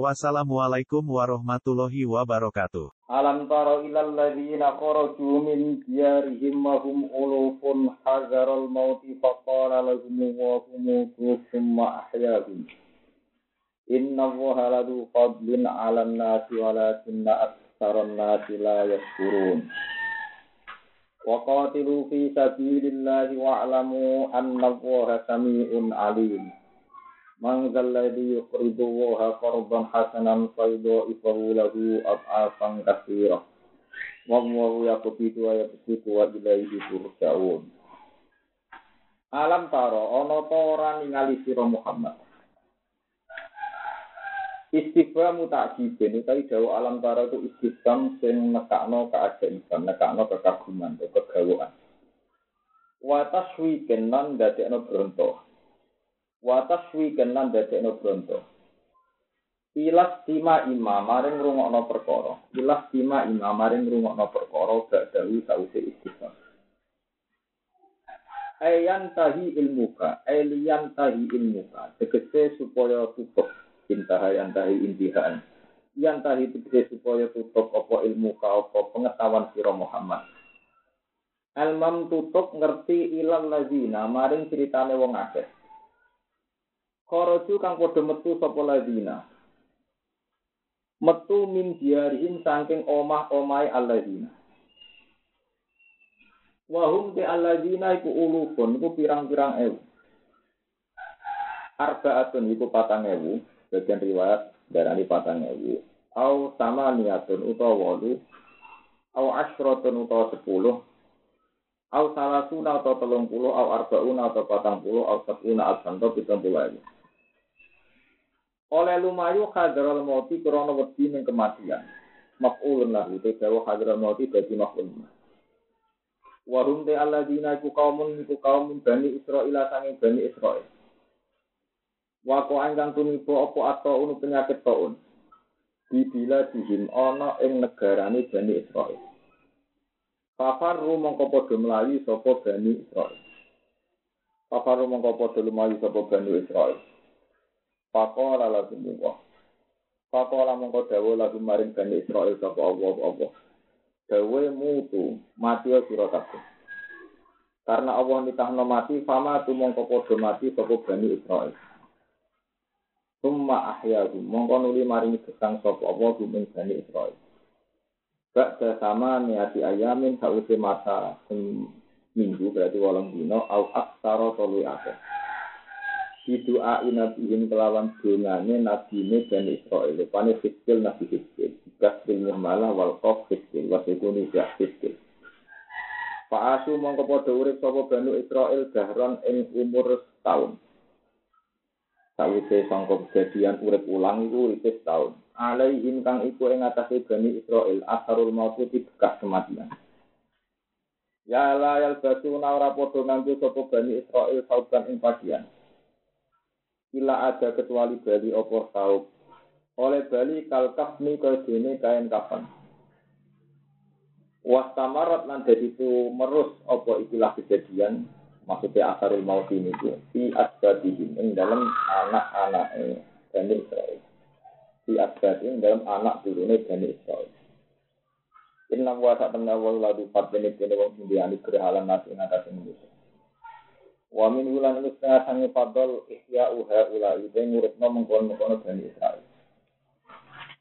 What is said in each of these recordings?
Wassalamualaikum warahmatullahi wabarakatuh. Alam tara ilal ladzina kharaju min diyarihim wa hum ulufun hazaral mauti faqala lahum wa hum thumma ahyahum. Inna Allaha ladu fadlin 'alan nasi walakinna aktsaran nasi la yashkurun. Wa qatilu fi sabilillahi wa'lamu anna Allaha samii'un 'alim. Man zalladhi yuqridu Allaha qardan hasanan fayudha'ifahu lahu ad'afan katsira. Wallahu yaqbidu wa yabsutu wa ilaihi turja'un. Alam taro ana ta ora ningali sira Muhammad. Istighfar mutakjibin utawi dawa alam taro itu istighfar sing nekakno keajaiban, nekakno kekaguman, kegawaan. Wa taswiken lan dadekno bronto. Watas wi kenan dadekno bronto. Ilas tima imam maring rungokno perkara. Ilas tima imam maring rungokno perkara gak dawi sause istighfar. Ayan tahi ilmuka, elian tahi ilmuka, tegese supaya tutup intaha yang tahi intihaan. Yang tahi tegese supaya tutup apa ilmuka apa pengetahuan sira Muhammad. Almam tutup ngerti ilal lazina maring ceritane wong akeh. Koroju kang padha metu sapa ladina. Metu min diarihim saking omah-omahe alladzina. Wahum te alladzina iku ulufun iku pirang-pirang ewu. Arbaatun iku patang ewu, bagian riwayat darani patang ewu. Au sama niatun utawa wolu, au asyrotun utawa sepuluh, au salasuna atau telung puluh, au arbauna atau patang puluh, au sepuna alsanto pitung puluh oleh lumayu hadral mauti krana wedi ning kematian. Maf'ulun lahu te dawa hadral mauti dadi maf'ul. Wa hum te alladzina iku kaumun iku kaum Bani Israil sange Bani Israil. Wa ko angkang tumiba apa ato unu penyakit taun. Dibila dihim ana ing negarane Bani Israil. Fafaru mongko padha mlayu sapa Bani Israil. Fafaru mongko padha mlayu sapa Bani Israil. Pakola lagu muwa. Pakola mongko dawa lagu maring Bani Israel sapa Allah Allah. Dawe mutu mati sira kabeh. Karena Allah nitahno mati, fama tu mongko padha mati sapa Bani Israel. Summa ahyahu mongko nuli maring gesang sapa Allah ing Bani Israel. Ba'da sama niati ayamin sause masa minggu berarti walang dino au aksara tolu akeh. Hidu'a inabihim kelawan dongane nabine Bani Israel. Pane fiskil nabi fiskil. Gas bil muhmalah wal qof fiskil. Wasikuni jak fiskil. Pak Asu mongko padha urip sapa Bani Israel dahron ing umur setahun. Sawise sangka kejadian urip ulang iku urip setahun. Alaihim kang iku ing atase Bani Israel asarul mautu bekas kematian. Ya la basuna ora padha nganggo sapa Bani Israel sauban ing bagian. Ila ada kecuali Bali opo saub. Oleh Bali kalkaf ni dene kain kapan. Wastamarat lan jadi itu merus opo ikilah kejadian maksudnya asarul maut ini itu di asbabihim dalam anak-anak Bani Israel. Di asbabihim dalam anak turunnya Bani Israel. Inna wa ta'ala wa ladu fatbeni kene wong sindiani kerehalan nasi ngatasi manusia. Wa min wulan iku setengah sangi fadol ihya uha ula ide ngurutno mengkon mengkono Bani Israel.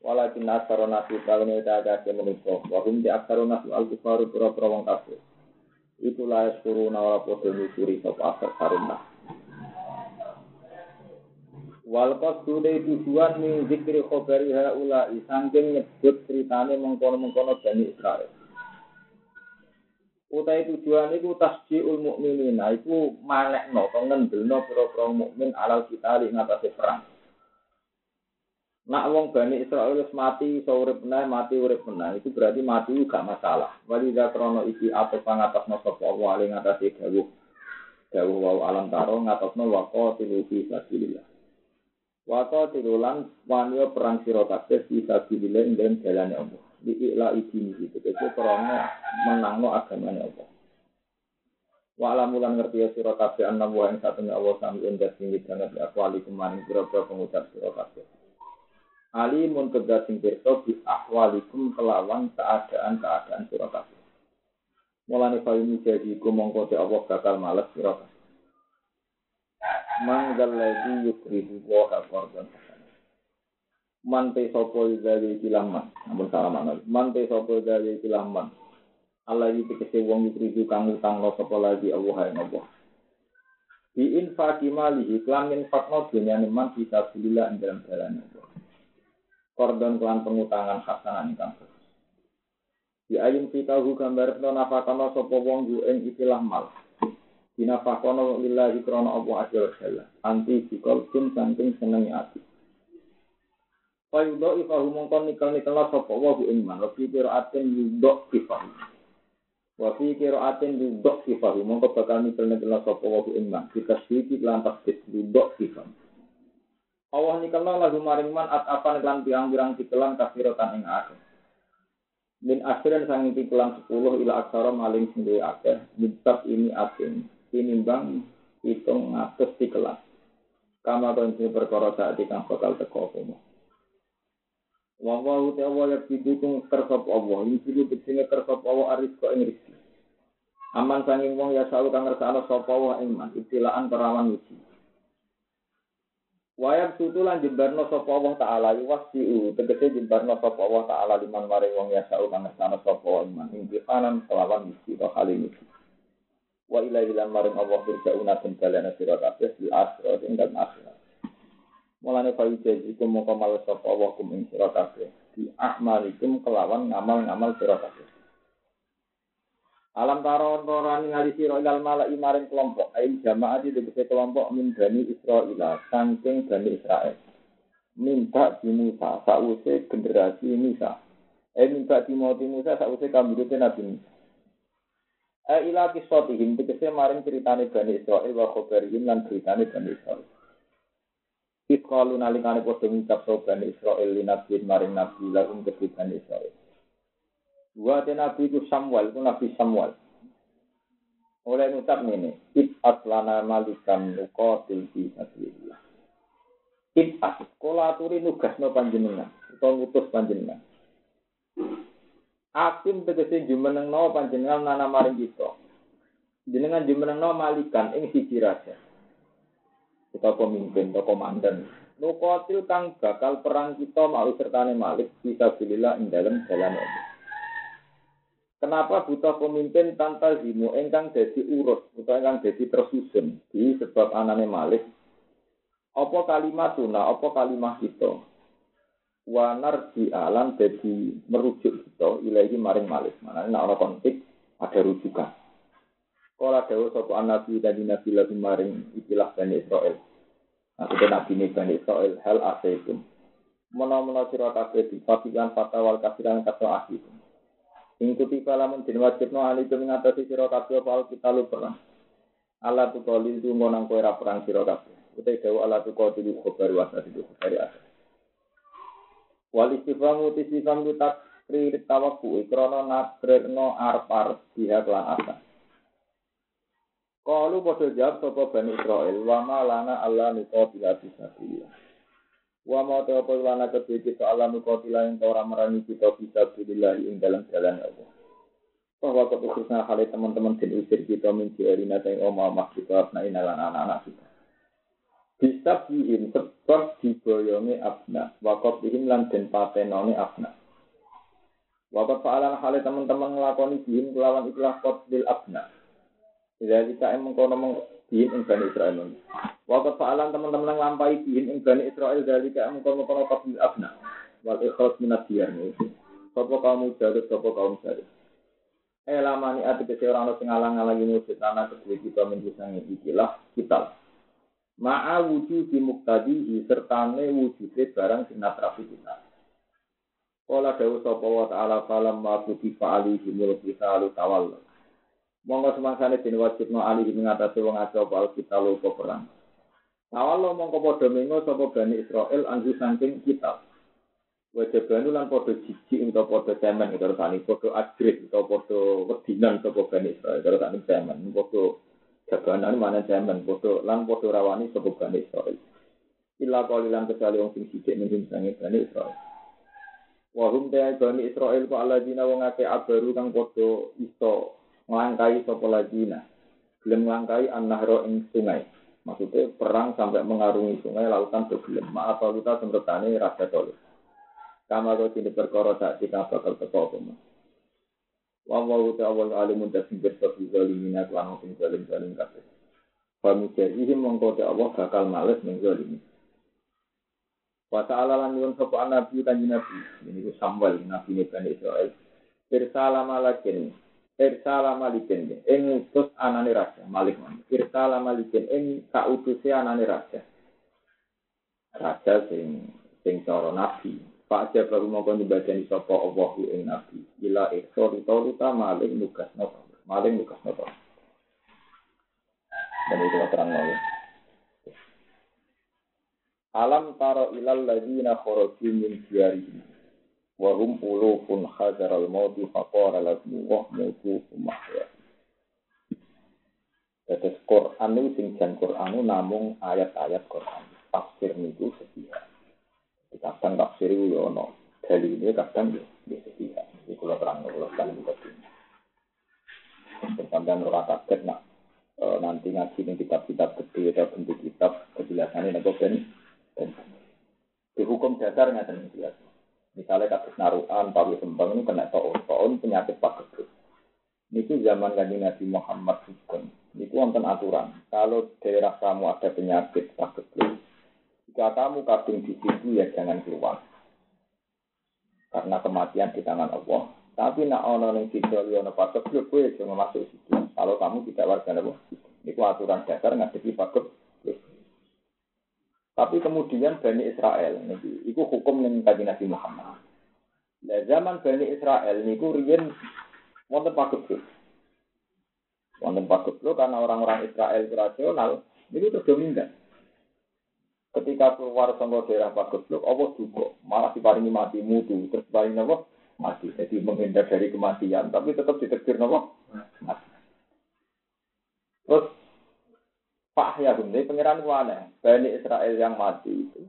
Walakin asaro nasi kawin itu agak kemeniko. Wa hum di asaro nasi al-kufaru pura-pura wong kafir. Itu lah suruh nawala podo nyusuri sop asar sarunah. Wal qasdu tujuan min zikri khobari haula sangking nyebut ceritane mengkono-mengkono Bani Israel. Utai tujuan itu tasjiul mukminin. Nah, itu manekno atau ngendelno pira-pira mukmin alal kita li ngatasi perang. Nak wong Bani Israel mati, iso urip meneh, mati urip meneh, itu berarti mati gak masalah. Wali krono iki apa pangatasno sapa Allah ali ngatasi dawuh. Dawuh wau alam taro ngatasno waqo tilu fi sabilillah. Waqo tilulan wanyo perang sira kabeh fi sabilillah ing dalem Allah. Di ikla idini itu, itu krana menangno agamane Allah. Wa alamulan ngerti ya sira kabeh anna wa ing satune Allah sami endah sing banget akwali kemarin pira-pira pengucap sira kabeh. alimun tegas sing pirsa bi ahwalikum kelawan keadaan-keadaan sira kabeh. Mulane ini jadi ku mongko te Allah bakal males sira kabeh. Manggal lagi yukridu wa Man te sapa dari kilaman, ampun salah mana. Man te sapa dari kilaman. Allah iki tegese wong yukridu kang utang lo sapa lagi Allah yang Allah. Di infaki malihi klamin fakno dunyane man bisa bilillah ing dalam jalan Allah kordon kelan pengutangan hasanah ingkang Di ayun fitahu gambar no nafakono sopo wong yu ing istilah mal. Dinafakono lillahi krono Allah azza wa Anti bikol jin saking senengi ati. Fayudo ifahu mongkon nikel nikel sopo wong yu ing mal. Wafi kiro aten yudok ifahu. Wafi kiro aten yudok ifahu. Mongko bakal nikel nikel sopo wong yu ing mal. Kita sedikit lantas yudok ifahu. Allah nikelna lagu maring man at apan lan pirang-pirang tikelan kafirotan ing akeh. Min akhiran sang tikelan 10 ila aksara maling sing duwe akeh, mitab ini ating tinimbang hitung ngatus tikelan. Kama konsi perkara saat kang bakal teko apa Wa wa uta wa ya pidukung kersop Allah, pidu sing kersop Allah aris kok ing rezeki. Aman sanging wong ya selalu kang ngersakno sapa wa ing man, ibtilaan perawan uji. Wayang sutulan jembarno sapa Allah taala yuwasiu tegese jembarno sapa Allah taala liman mare wong ya sau kang ngesana sapa iman imtihanan kelawan misi wa kali misi. Wa ila ilan maring Allah firjauna den balana sira kabeh di akhirat ing akhirat. Mulane fa iku mongko mal sapa Allah kum ing sira kabeh di akmalikum kelawan ngamal-ngamal sira kabeh. Alam taro ora ningali sira ilal malai maring kelompok ain jamaah di kelompok min bani Israil saking bani Israel. Minta di Musa sause generasi Musa. Eh minta di Moti Musa sause kambute Nabi Musa. Eh ila kisotihim tegese maring ceritane bani Israil wa khobarihim lan ceritane bani Israil. Iskalu nalikane padha ngucap so bani Israil li nabi maring nabi lahum kedhi bani Israil. Wa nabi itu Samuel, itu nabi Samuel. Oleh ngucap ini, Ib'at lana malikan nukotil fi sabilillah. Ib'at, kola aturi nugas no panjenengan, atau ngutus panjenengan. Akim tegesi jumeneng no panjenengan nana maring kita. Jenengan jumeneng no malikan ing siji raja. Kita pemimpin atau komandan. Nukotil kang bakal perang kita mau sertane malik bisa bililah ing dalam jalan Allah. Kenapa butuh pemimpin tanpa zimu engkang jadi urut atau engkang jadi tersusun di sebab anane Malik? Apa kalimat tuna, apa kalimat kita? Wanar di alam jadi merujuk kita ilahi maring Malik. Mana ini ada konflik, ada rujukan. Kalau ada satu nabi dan nabi lagi maring istilah Bani Israel. Itu nabi ini Bani Israel, hal asaitum. Mana-mana sirah di fatikan fatawal kafiran kata akhirnya. Ing kutiba lamun den wajibno ali tu ngatasi sira kabeh apa kita lu perang. Allah tu kali itu ngonang kowe ra perang sira kabeh. Allah tu kau dulu khobar wasa itu dari atas. Wal istifamu tisifam tu takrir tawaku ikrono nakreno arpar pihak lan atas. Kalu padha jawab sapa Bani Israil, wa ma lana Allah nuqatila bisa Wa ma ta lana kedhe kita Allah nukotila yang ora merani kita bisa bilillah ing dalam jalan Allah. Bahwa keputusnya hal teman-teman dan usir kita minci erina dan omah omah kita abna inalan anak-anak kita. Bisa bihin sebab diboyongi abna. Wakot bihin lan den patenone abna. Wakot fa'alan hal teman-teman ngelakoni bihin kelawan ikhlas kot bil abna. Jadi kita emang kono bihin ing Bani Israel. Waktu fa'alan teman-teman yang lampai bihin ing Bani Israel dari ke mengkono kono kabil abna. Wal ikhlas minat diyar Sopo kaum mujarib, sopo kaum. Eh lamani ati kese orang lo sing alang-alangi wujud tanah kedua kita menjusangi ikilah kita. Ma'a wujud di muktadihi sertane wujudnya barang sinatrafi kita. Kala dawu sapa wa ta'ala falam ma kutiba alaihimul qitalu tawalla. Monggo semangsane den wajibno alihi ngatasi wong akeh apa alkitab apa perang. Tawalla mongko padha mengo sapa Bani Israel anju saking kitab. Wajibanu lan padha jijik utawa padha cemen karo tani padha ajrit utawa padha wedinan sapa Bani Israel karo tani cemen padha jabanan mana cemen padha lan padha rawani sapa Bani Israel. Illa qalilan kecuali wong sing sithik ning sange Bani Israel. Wahum te bani Israel ku aladina wong akeh abaru kang padha iso nglangkai sapa ladina. Gelem nglangkai an-nahra ing sungai. Maksudnya perang sampai mengarungi sungai lautan bergelem. Maaf kita semretane raja tolong. Kama kau sini perkara tak kita bakal apa mas. Wa wa awal alimun tasbih sabi zalimin aku anu sing zalim zalim kabeh. Famujahihim mongko Allah bakal males ning zalimin. Wa ta'ala lan nyuwun sapa nabi kanjeng nabi. Ini ku Samuel nabi Bani Israel. Irsala malakin Irsala malikin ing utus anane raja Malik man. Irsala malikin ing kautuse anane raja. Raja sing sing cara nabi. Pak baru mau nyembadani sapa Allah ing nabi. Ila ikhso ruta maling nugas nopo. Maling nugas nopo. Dan itu terang nopo. Alam taro ilal ladina kharaju min diyarihim wa hum ulufun al mauti faqara lahum wa mutu mahya. Tetes Quran itu sing jan Quran namung ayat-ayat Quran. Tafsir niku sepihak. Kadang tafsir itu ya ono. Dalile kadang ya di sepihak. Iki kula terang kula kan buka ini. Sampai ora kaget nak e, nanti ngaji ning kitab-kitab gede atau bentuk kitab kejelasannya nek ben di hukum dasar nggak demikian. Misalnya kasus naruhan, pawi sembang ini kena toon, toon penyakit pagebluk. Itu zaman kanji Nabi Muhammad hukum. Itu wonten aturan. Kalau daerah kamu ada penyakit pagebluk, jika kamu kadung di situ ya jangan keluar. Karena kematian di tangan Allah. Tapi nak ono ning situ ono pagebluk, gue jangan masuk situ. Kalau kamu tidak warga Allah, itu aturan dasar ngadepi pagebluk. Tapi kemudian Bani Israel, itu hukum yang tadi Nabi Muhammad. Nah, zaman Bani Israel niku riyen wonten pagebluk. Wonten pagebluk karena orang-orang Israel rasional itu terdominan. Ketika keluar sama daerah pagebluk, Allah juga malah diparingi mati mutu, terus paling apa? Mati. Jadi menghindar dari kematian, tapi tetap ditegur apa? Mati. Terus Pak ya ini pangeran wane, Bani Israel yang mati itu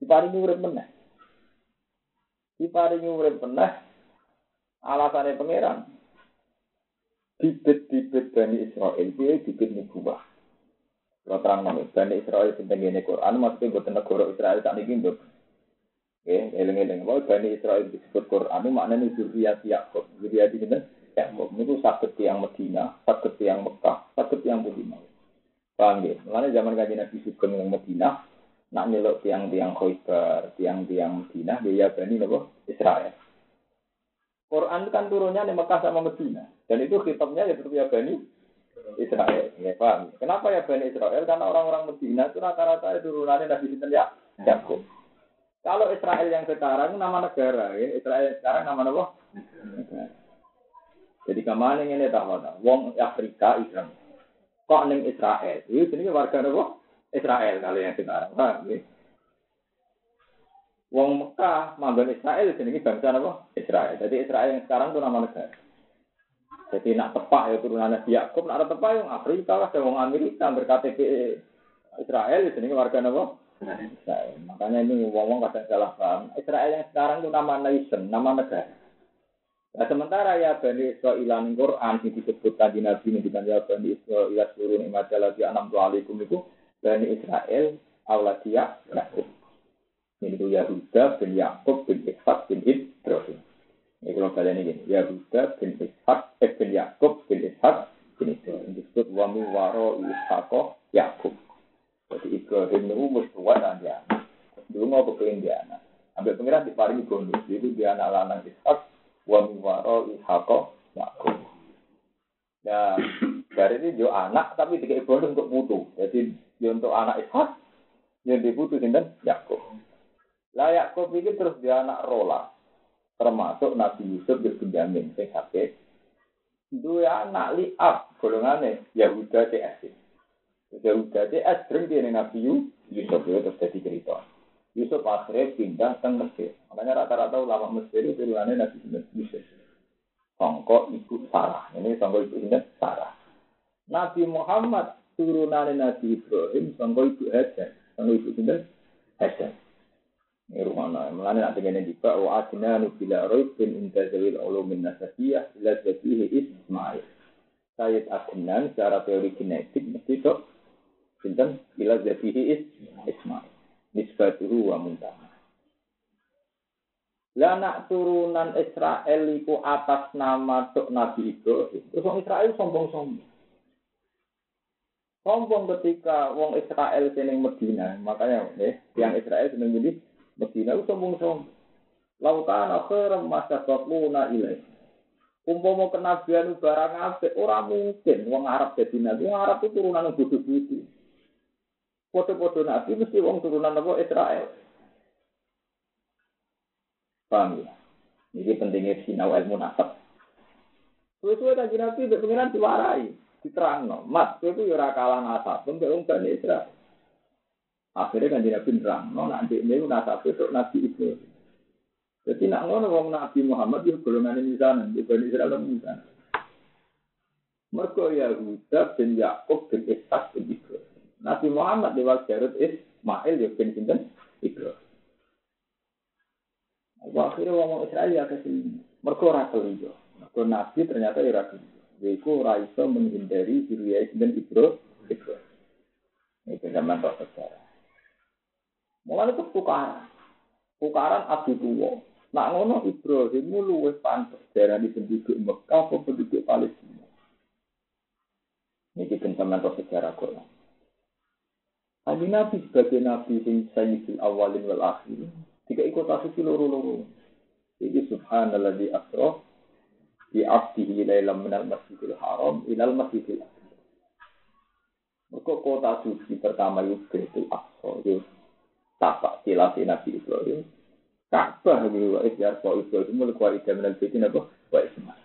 diparingi urip meneh. Diparingi urip meneh alasannya pangeran bibit-bibit Bani Israel dia bibit nubuah. Kalau terang nama Bani Israel sing tengene Quran maksudnya buat negara Israel tak niki. Oke, eling-eling. Wah, Bani Israel disebut Quran itu maknanya zuriat Yakub. Zuriat ini kan Yakub. Itu sakit yang Medina, sakit yang Mekah, sakit yang Medina. Paham ya? Mulanya zaman kaji Nabi Sugeng yang Medina, nak nyelok tiang-tiang Khoibar, tiang-tiang Medina, dia Bani Nabi Israel. Quran kan turunnya di Mekah sama Medina. Dan itu kitabnya ya tetap ya Bani Israel. Ya, paham? Kenapa ya Bani Israel? Karena orang-orang Medina itu rata-rata turunannya Nabi Sinten ya Yakub. Kalau Israel yang sekarang nama negara, ya. Israel yang sekarang nama apa? Jadi ke mana ini tahu Wong Afrika Israel kok neng Israel. Ini jenenge warga nopo? Israel kali yang sekarang. Paham ya? Wong Mekah manggon Israel jenenge bangsa nopo? Israel. Jadi Israel yang sekarang itu nama negara. Jadi nak tepak ya turunan Nabi Yakub, nak ada tepak yang Afrika lah, wong Amerika berKTP Israel jenenge warga nopo? Makanya ini ngomong kadang salah paham. Israel yang sekarang itu nama nation, nama negara. Nah, sementara ya Bani Israel yang Quran yang disebut tadi Nabi yang ya Bani Israel seluruh nikmat lagi anam alaikum itu Bani Israel Auladia Yakub. Ini itu Yahuda bin Yakub bin Ishak bin Ibrahim. Ini kalau kalian ini Yahuda bin Ishak eh, bin Yakub bin Ishak bin disebut wami waro Ishako Yakub. Jadi Ibrahim itu mesti dan dia. Dulu mau kepengen dia anak. Ambil pengiran di paling bonus. Itu dia anak lanang Ishak wa miwaro ihaqo Yakub. Ya, dari ini jo anak tapi tiga bonus untuk mutu. Jadi ya untuk anak Ishak, yang diputus sinten Yakub. Lah Yakub iki terus dia anak rola, termasuk Nabi Yusuf bin Benjamin sing sakit. Dua anak liab golongane Yahuda CS. Yahuda CS sering dia Nabi Yusuf itu terus jadi cerita. Yusuf akhirnya pindah ke Mesir. Makanya rata-rata ulama Mesir itu turunannya Nabi Yusuf. Songko ibu Sarah. Ini songko ibu ini Sarah. Nabi Muhammad turunannya Nabi Ibrahim, songko ibu Hajar. Songko ibu ini Hajar. Ini rumah nah, mulane nak dengan juga wa adina nubila roib bin inda zawil ulumin nasabiyah ila zabihi Ismail. Sayyid Adnan secara teori genetik mesti itu sinten ila zabihi Ismail. Nisbatuhu wa muntah. Lah nak turunan Israel iku atas nama tok Nabi Ibrahim. Terus wong Israel sombong-sombong. Sombong ketika wong Israel seneng Medina, makanya eh, yang Israel seneng jadi Medina itu sombong-sombong. Lautan akhiram masa bakuna ilai. Umpama kenabian barang apik ora mungkin wong Arab dadi nabi. Wong Arab itu turunan bodho-bodho. Foto-foto nabi mesti wong turunan apa Israel. Paham ya? Ini pentingnya sinau ilmu nasab. Suwe-suwe kan nabi itu pengiran diwarai. Diterang no. Mas, itu ya kalah nasab. Untuk wong Bani Israel. Akhirnya kan Nabi nerang, no, nanti ini nasab itu Nabi itu. Jadi nak ngono wong Nabi Muhammad itu golongan ini sana, di Bani Israel ini sana. Mereka Yahuda bin Yakub bin Ishak bin. Nabi Muhammad lewat Jarud Ismail ya bin Sinten Ibrahim. Akhirnya wong Israel ya ke sini. Mereka ora keliyo. Mereka Nabi ternyata ya keliyo. Yaitu ora iso menghindari diri dan Ibrahim. Ini zaman sejarah. Mulai itu tukaran. Tukaran adu tua. Nak ngono Ibrahim luwes pantas darah di penduduk Mekah atau penduduk Palestina. Ini kita sama sejarah Quran. Nabi Nabi sebagai Nabi sing sayyidul awalin wal akhir. Tiga ikut asisi loro-loro. Jadi subhanallah di asroh di abdihi lailam minal masjidil haram ilal masjidil aqsa. Mereka kota suci pertama itu Baitul Aqsa tapak silasi Nabi Ibrahim. Ka'bah gitu, wa isyar wa Ibrahim, mulai kuali jaminal bidin apa, wa ismah.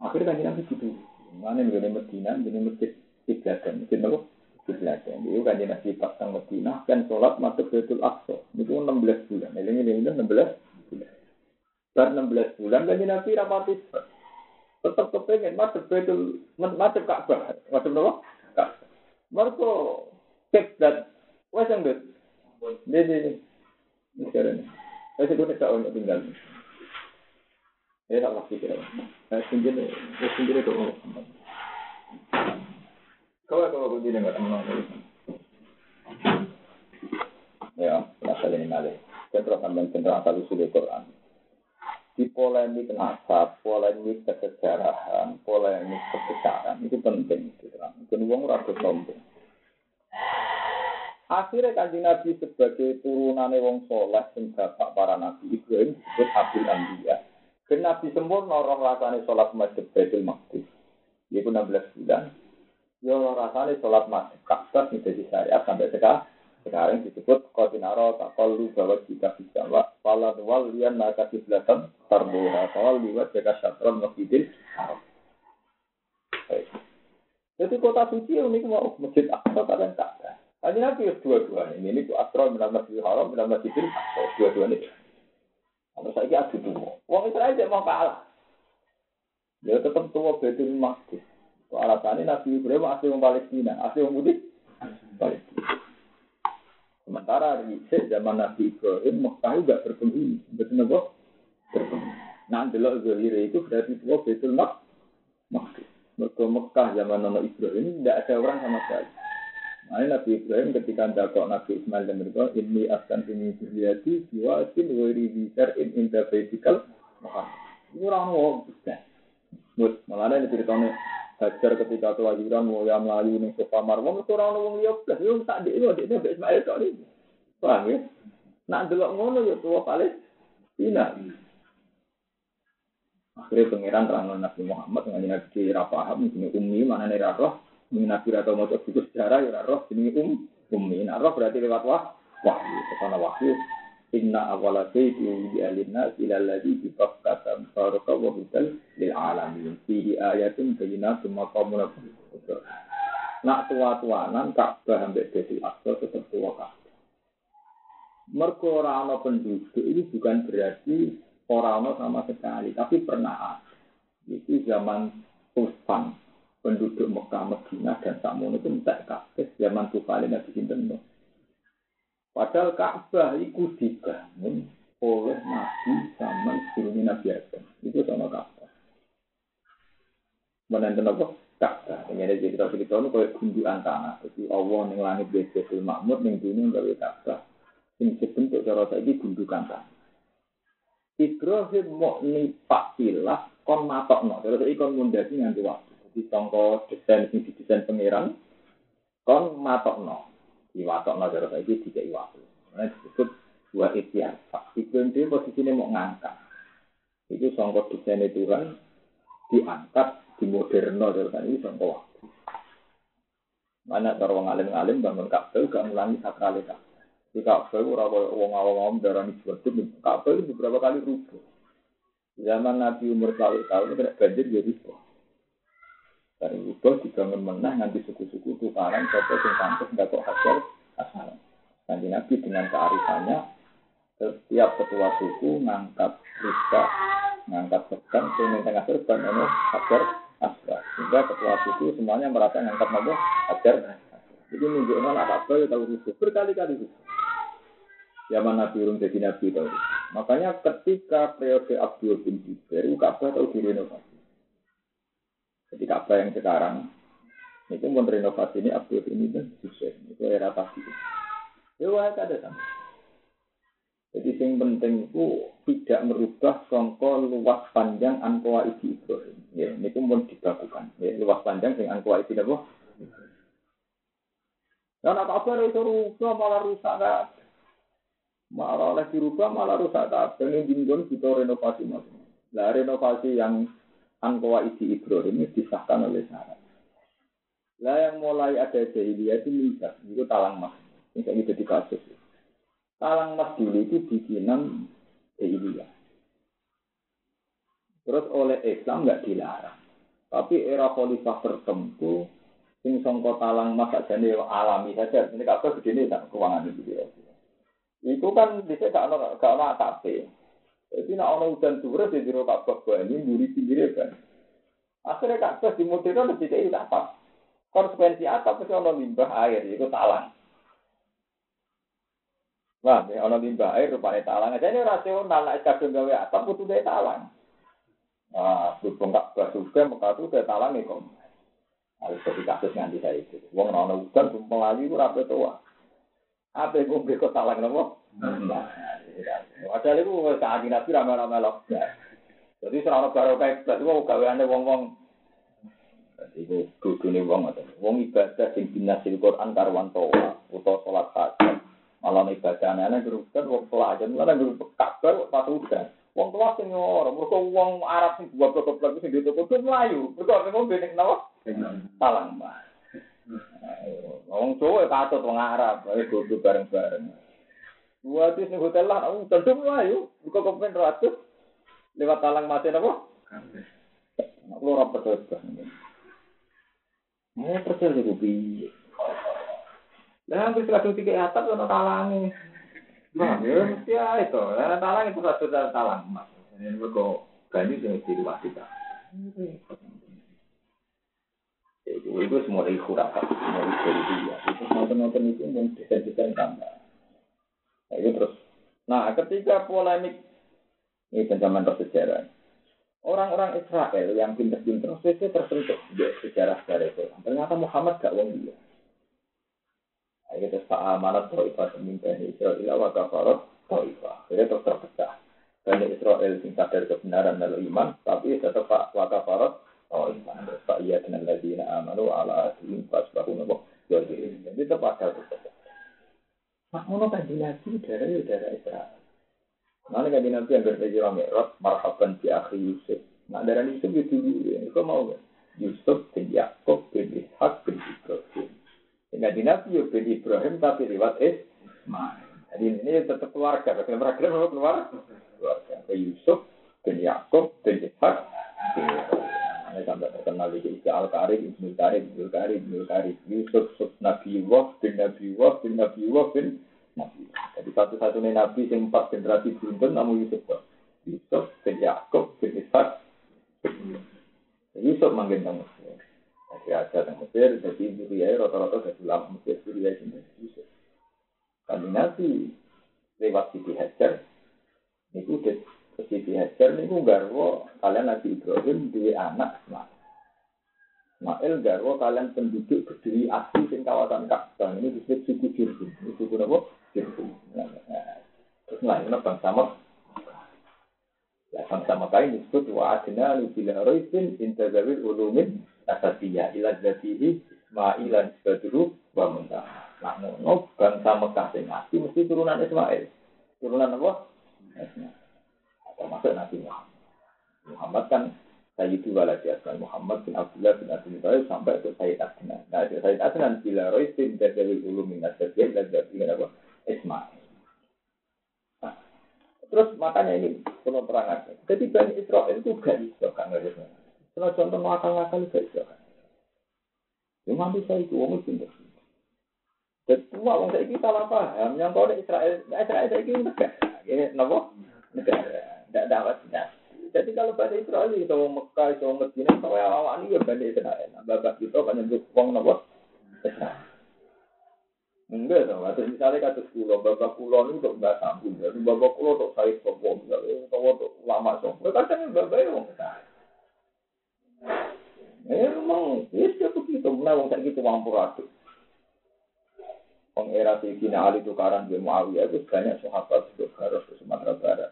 Akhirnya kan Nabi gitu. Mana nih Medina, ini masjid Ibrahim, masjid apa? Ibrahim. Itu kan Nabi pasang Medina, kan sholat masuk Baitul Aqsa. Itu 16 bulan. Ini ini 16 bulan. Bar 16 bulan kan Nabi rapati tetap kepengen masuk Baitul masuk Ka'bah. Masuk apa? Ka'bah. Mereka kiblat wes yang ini, ini, ini. Ini sekarang. Saya tak orang tinggal. Saya tak pasti kira. Saya sendiri, saya sendiri orang. Kau kau jadi nggak teman Ya, masalah ini nale. Central sampai central asal usul Quran. Di polemik nasab, polemik kesejarahan, polemik kebesaran itu penting. Itu uang rasa sombong. Akhirnya kanji Nabi sebagai turunane wong soleh sing bapak para nabi Ibrahim disebut Abdul Anbiya. Dan Nabi sempurna roh rasane sholat masjid Baitul Maqdis. Itu 16 bulan. Ya rasane sholat masjid Ka'bah menjadi syariat sampai sekarang. Sekarang disebut Qatinaro lu bahwa jika bisa wa Fala wal lian naka kiblatan Tarbuha Fawal liwat jaka syatron masjidil. Jadi kota suci unik mau masjid Aqsa kalian Ka'bah. Hanya Nabi dua-dua ini. Ini itu asro minal masjidil haram, minal masjidil aqsa. Dua-dua ini. Kalau saya adu tua. Wong Israel tidak mau kalah. Dia tetap tua betul masjid. Alasannya Nabi Ibrahim asli orang Palestina, asli orang Budi. Palestina. Sementara di zaman Nabi Ibrahim, Mekah juga berpenghuni. Betul nggak? Berpenghuni. Nah, delok Zohir itu berarti tua betul masjid. Mereka Mekah zaman Nabi Ibrahim tidak ada orang sama sekali. Nah, Nabi Ibrahim ketika dakok Nabi Ismail dan mereka ini akan ini berliati jiwa asin wiri bisar in interpretikal Muhammad. Ini orang mau malah ada ceritanya Hajar ketika kelahiran mau yang melayu nih sofa marwah, itu orang ngomong lihat plus, yo tak di ini, dia Nabi Ismail soal ini. Paham ya? Nak delok ngono ya tua Palestina. Akhirnya pangeran terang Nabi Muhammad dengan Nabi Rapaham, ini umi mana nih roh Nabi atau mau buku sejarah ya roh ini um ummi. Nah, berarti lewat wah wahyu. Karena wahyu Inna awala sayyidi bi alinna ila alladhi bi Bakkata baraka wa hudal lil alamin. Fi ayatin bayyinatun maqamun Nak tua-tuanan Ka'bah ambek Baitul Aqsa tetap tua Ka'bah. Mergo ora penduduk ini bukan berarti ora ana sama sekali, tapi pernah ada. Itu zaman Usman, penduduk Mekah, Madinah dan Samun itu minta Ka'bah zaman Tufali Nabi Sinten Padahal Ka'bah itu dibangun oleh Nabi sama sebelumnya Nabi Adam. Itu sama Ka'bah. Menenten apa? Ka'bah. Ini ada cerita cerita itu kayak gundukan tanah. Jadi Allah yang langit Betul Makmur yang dunia gawe Ka'bah. Ini sebentuk cara saya ini gundukan tanah. Ibrahim mau nipak ilah kon matok no. Terus ikon mundasi nganti waktu. Jadi tongko desain desain pangeran kon matok no iwatok no cara saya tiga iwatu. Nah disebut dua ikhtiar. Itu ini posisinya mau ngangkat. Itu songkok desain itu kan diangkat di moderno saya ini songkok waktu. Mana cara wong alim-alim bangun kabel gak ngulangi sakralitas. Di kabel ora koyo wong awam-awam darah seperti kabel itu beberapa kali rubuh. Zaman Nabi umur tahun-tahun kena banjir kok. Dari itu dibangun menang nanti suku-suku tukaran sopo sing pantes nggak kok hasil asal. Nanti Nabi dengan kearifannya setiap ketua suku ngangkat rusak, ngangkat serban, sehingga tengah serban ini hajar asal. Sehingga ketua suku semuanya merasa ngangkat nopo hajar Jadi menunjukkan anak apa ya tahu rusuh berkali-kali rusuh. Zaman Nabi Urung jadi Nabi tahu. Makanya ketika periode Abdul bin Jubair, Ka'bah tahu direnovasi. Jadi Ka'bah yang sekarang itu mau renovasi ini Abdul ini dan sukses. Itu era pasti. Ya wah ada sama. Jadi yang penting itu tidak merubah songko luas panjang angkoa isi Ibrahim. Ya, ini pun mau dilakukan. Ya, luas panjang yang angkoa isi apa? Dan apa apa itu rubah malah rusak kan? Malah oleh dirubah malah rusak kan? Ini bingung kita renovasi masing. Nah renovasi yang angkoa isi Ibrahim ini disahkan oleh syarat. Lah yang mulai ada jahiliyah itu minta, itu talang mas. Ini gitu di kasus. Talang mas dulu itu bikinan jahiliyah. Terus oleh Islam nggak dilarang. Tapi era khalifah tertentu, sing songko talang mas aja nih alami saja. Ini kasus begini tak keuangan itu dia. Itu kan bisa gak ono AKP. Jadi nak ono hujan turun di jero Ka'bah ini duri sendiri kan. Akhirnya Ka'bah di modern lebih kayak apa? Konsekuensi apa? Mesti ono limbah air itu talang. Wah, ini ono limbah air rupanya talang. Jadi rasional nak kadung gawe apa butuh dia talang. Nah, berhubung Ka'bah juga maka itu dia talang kok. Harus jadi kasus nganti saya itu. Wong ono hujan melayu rapi tua. Apa yang gue talang nopo? Nah, Padahal itu saat nabi ramai-ramai loh. Jadi serana baru kayak itu mau gaweane wong-wong. Jadi itu wong atau wong ibadah sing binasil Quran karwan toa atau sholat hajat. Malah ibadah aneh-aneh berurusan wong pelajar malah berurusan kabar pas udah. Wong tua sing ora, mergo wong Arab sing gua goblok sing di toko kudu mlayu. Mergo ngombe nek napa? Salang, Mbak. Wong Jawa katut wong Arab, ayo kudu bareng-bareng. Tis nih hotel lah, aku tentu lah yuk. Buka komen ratus lewat talang mati apa? Aku ora percaya. Mau percaya sih gue Lah hampir kadung tiga atap ono talangi. Nah, ya mesti itu. Talang itu satu talang mas. Ini mergo banyu sing diluwasi ta. Itu itu semua dari khurafat, semua dari dia. Itu nonton-nonton itu yang desain-desain tambah. Nah, itu terus. Nah, ketika polemik ini pencaman bersejarah. Orang-orang Israel yang pinter-pinter sesuai tersentuh di sejarah-sejarah itu. Ternyata Muhammad gak wong dia. Nah, itu terus Pak Amanat Ta'ifah pemimpin Israel wa kafarat Ta'ifah. Jadi terus terpecah. Bani Israel sing sadar kebenaran lalu iman, tapi tetap Pak wa kafarat Ta'ifah. Terus Pak Iya dengan ladina amanu ala aslim pas bahu nopo. Jadi tetap ada terpecah. Mak ngono kan darah ya darah Israel. Mana kan nabi yang berpikir Mi'raj marhaban di akhir Yusuf. Nah darah Yusuf itu dulu ya. Kau mau gak? Yusuf bin Yakob bin Ishak bin Ngaji Nabi ya bin Ibrahim tapi lewat Ismail. Jadi ini tetap keluarga. Keluarga keluarga keluarga. Ke Yusuf bin Yakub bin Ishak. Ini sampai terkenal di Ika Al Karim, Ibnu Karim, Ibnu Karim, Ibnu Yusuf Nabi Wah bin Nabi Wah bin Nabi Wah bin satu-satunya Nabi yang empat generasi beruntun namun Yusuf Yusuf bin Yakub bin Ishak. Yusuf manggil nama Jadi ada yang Mesir, jadi Suriah rata-rata jadi lama Mesir, Suriah ini Yusuf. Kali Nabi lewat Siti Hajar, itu ke Siti Hajar ini garwo kalian Nabi Ibrahim dua anak Ismail. Ismail garwo kalian penduduk berdiri asli di kawasan Ka'bah ini disebut suku Jirhum. Ini suku apa? Jirhum. Lainnya bangsa Mek. Ya, bangsa Mekah ini disebut wa adna nubila roisin intazawil ulumin asasiyah ila jatihi ma'ilan badru wa muntah. Nah, ngono bangsa Mekah sing mesti turunan Ismail. Turunan apa? Ismail termasuk Nabi Muhammad. Muhammad kan Sayyidu waladi Asman Muhammad bin Abdullah bin Abdul Muttalib sampai ke Sayyid Adnan. Nah, Sayyid Adnan bila roisin dari ulum min asjadiyah dan dari apa? Ismail. Terus makanya ini perlu terangkan. Jadi Bani Israel itu gak bisa kan. Kalau contoh ngakal-ngakal gak bisa kan. Yang mati saya itu orang pintar. Dan semua orang saya kita paham. Yang kau Israel, Israel saya ini negara. Ini apa? Negara tidak dapat Jadi kalau Bani Israel itu mau Mekah, itu mau Medina, yang awal ini ya Bani Israel. Bapak kita kan yang uang nopo Enggak dong, atau misalnya kata pulau, bapak pulau ini untuk mbak sambung, jadi bapak pulau untuk saya sopo, misalnya untuk lama sopo, kadang bapak itu mau. Ya memang, ya begitu, nah wong saya gitu uang puratu. Pengera Sayyidina Ali tukaran di Muawiyah itu banyak sahabat untuk harus ke Sumatera Barat.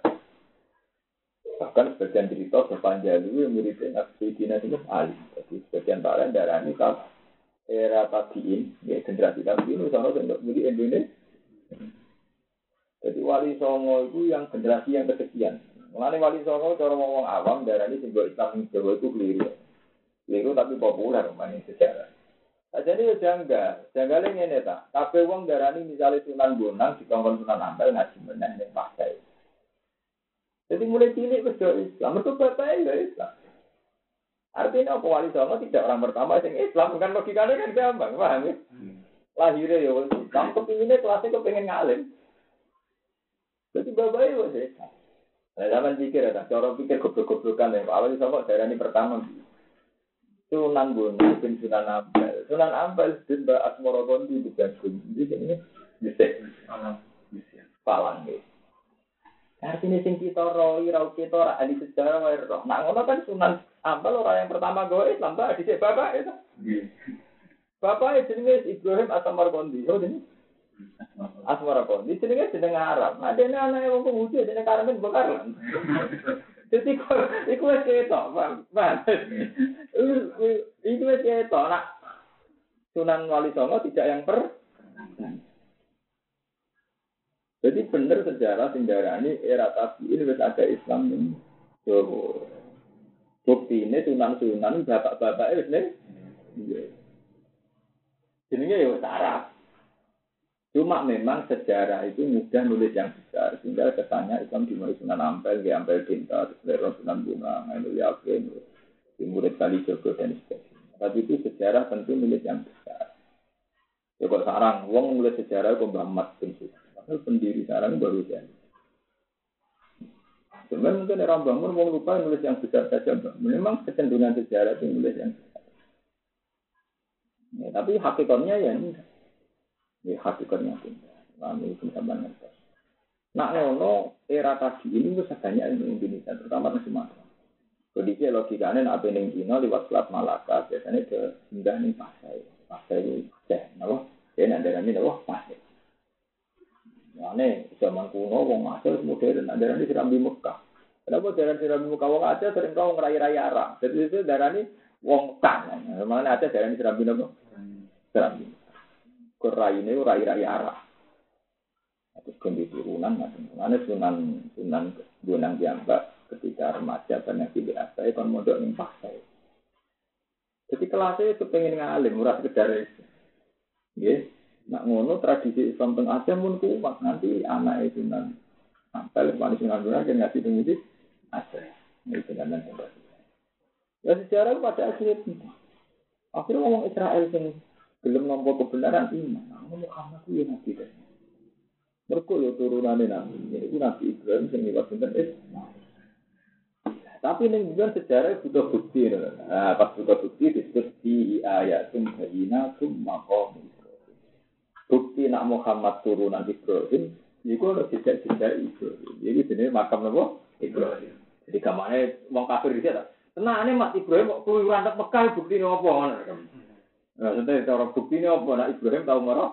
Bahkan sebagian cerita sepanjang itu muridnya Sayyidina itu Ali. Jadi sebagian lain darah ini kan era tabiin, ya generasi tabiin, sama untuk murid Indonesia. Jadi wali songo itu yang generasi yang kesekian. Mengenai wali songo, cara ngomong awam, darah ini simbol Islam Jawa itu keliru. Keliru tapi populer, mana sejarah. Nah, jadi ya janggal, janggal ini tak. Tapi uang darah ini misalnya Sunan Bonang, di Sunan Ampel, ngaji menang, yang pakai. Jadi mulai cilik wis Islam, itu bapaknya ya Islam. Artinya apa wali songo tidak orang pertama yang Islam, kan logikanya kan gampang, paham ya? Hmm. Lahirnya ya Islam, kepinginnya kelasnya kepengen ngalim. Jadi bapaknya ya Islam. Nah, zaman pikir ya, cara pikir goblok-goblokan ya, wali songo daerah ini pertama. Sunan Gunung bin Sunan Ampel. Sunan Ampel bin Mbak Asmoro Gondi bukan Gunung. Jadi ini bisa. Palang gitu. Artinya sing kita roi, rau kita ora ahli sejarah wae roh. Nah ngono kan Sunan Ampel orang yang pertama gue Islam Pak di bapak itu. Bapak itu jenenge Ibrahim Asmarkondi. Oh ini. Asmarkondi jenenge jeneng Arab. Nah dene anake wong penguji dene karemen bekaran. Jadi iku wis ketok, Pak. Iku wis ketok nak Sunan Wali Songo tidak yang per jadi benar sejarah ini era tapi ini wis ada Islam ini. So, bukti ini sunan sunan bapak-bapak ini. Iya. Jenenge ya Arab. Cuma memang sejarah itu mudah nulis yang besar. Sehingga kesannya Islam dimulai Sunan Ampel, di Ampel Cinta, terus Sunan Bunga, Ainul Yakin, murid Kali Jogo, dan sebagainya. Tapi itu sejarah tentu nulis yang besar. Ya kok sekarang, wong nulis sejarah kok Mbah Mat bin pendiri sekarang baru jadi. Sebenarnya mungkin orang bangun mau lupa nulis yang besar saja, Memang kecenderungan sejarah itu nulis yang besar. Ya, tapi hakikatnya ya ini, ya hakikatnya tidak. Kami bisa mengerti. Nak ngono era tadi ini bisa banyak di Indonesia, terutama di Sumatera. Kondisi logikanya nak pening Cina lewat Selat Malaka biasanya ke singgah nih pasai, pasai itu ceh, nabo, ceh nanti nanti nabo pasai. Ane zaman kuno wong Aceh modern, nah darah ini siram di Mekah. Kenapa darah siram di Mekah wong Aceh sering kau ngerai-rai arah. Jadi itu darah ini wong Mekah. Mana Aceh darah ini di Mekah. Siram di Kerai ini rai-rai arah. Terus ganti turunan, mana sunan sunan gunang diambak ketika remaja banyak di apa itu modal ning pasai. Jadi kelasnya itu pengen ngalim, murah sekedar itu. Ya, nak ngono tradisi Islam teng Aceh pun kuat nanti anak itu nan sampai lepas Sunan Bonang kan ngasih tinggi Aceh. Itu nanti. Ya sejarah pada akhirnya akhirnya ngomong Israel sing belum nampak kebenaran iman. Ngomong Muhammad itu ya nabi deh. Mereka ya nabi. Itu nabi Ibrahim sing lewat sinten Ismail. Tapi ini juga sejarah butuh bukti. Nah, pas butuh bukti disebut di ayatum bayinatum makom Bukti nak Muhammad turunan Ibrahim, itu ada jejak-jejak Ibrahim. Jadi sebenarnya makam apa? Ibrahim. Jadi kamarnya mau kafir di sana. Tenang ini Mas Ibrahim kok keluyuran ke Mekah bukti ini apa? Nah, sebenarnya cara bukti apa? Nak Ibrahim tahu marah?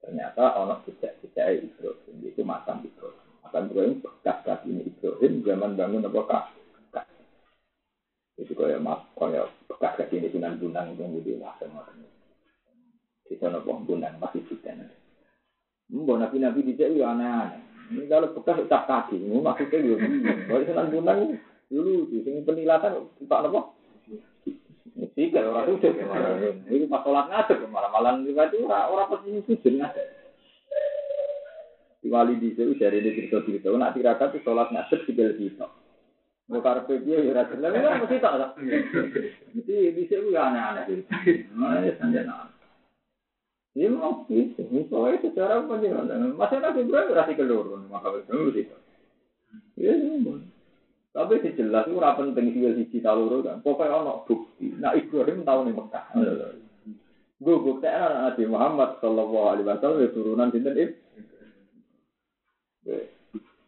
Ternyata orang jejak-jejak Ibrahim itu makam Ibrahim. Makam Ibrahim bekas kaki ini Ibrahim zaman bangun apa kah? Itu kaya mas, kaya bekas kaki ini sunan bunang itu yang jadi lah Di sana bunang masih juga. Mbak nabi-nabi di sini aneh-aneh. Ini kalau bekas ucap kaki, ini maksudnya ya bingung. Kalau sunan bunang dulu, sini penilatan tak apa? Tiga orang sujud. Ini pas sholat ngadep malah itu orang posisi sujud ngadep. Di wali di sini dari ini cerita cerita. Nak tirakat itu sholat ngadep tiga kita. Mau karpet dia ya rasa. Kan mesti tak. Jadi di sini aneh-aneh. Sanjana. Ini mau gitu. Misalnya secara penjelasan. Masyarakat Ibrahim berarti kelurun. Maka itu itu. Ya, tapi si jelas itu ora penting sih siji taluru kan. Pokoknya ono bukti. Nah Ibrahim tahu nih Mekah. Gue bukti anak Nabi Muhammad Sallallahu Alaihi Wasallam ya turunan sinten itu.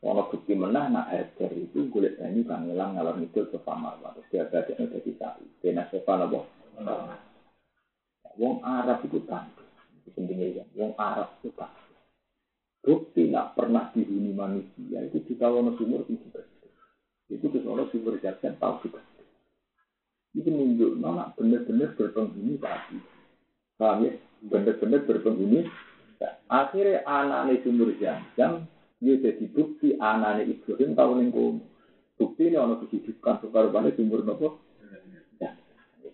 Ono bukti menah nak Hajar itu kulit ini kan ngilang ngalor itu ke Pamar. Terus dia itu di sapi. Kena sofa nabo. Wong Arab itu tangguh pentingnya ya. Wong Arab itu tak. Bukti nak pernah dihuni manusia itu di kawasan sumur itu Itu terus orang sumber jajan tahu juga. Itu nunjuk nak benar-benar berpenghuni tadi. Paham ya? Benar-benar berpenghuni. Akhirnya anak sumur jajan dia jadi bukti anak Ibrahim tahu lingkungan. Bukti ini orang kehidupan sekarang sumur nopo. Ya,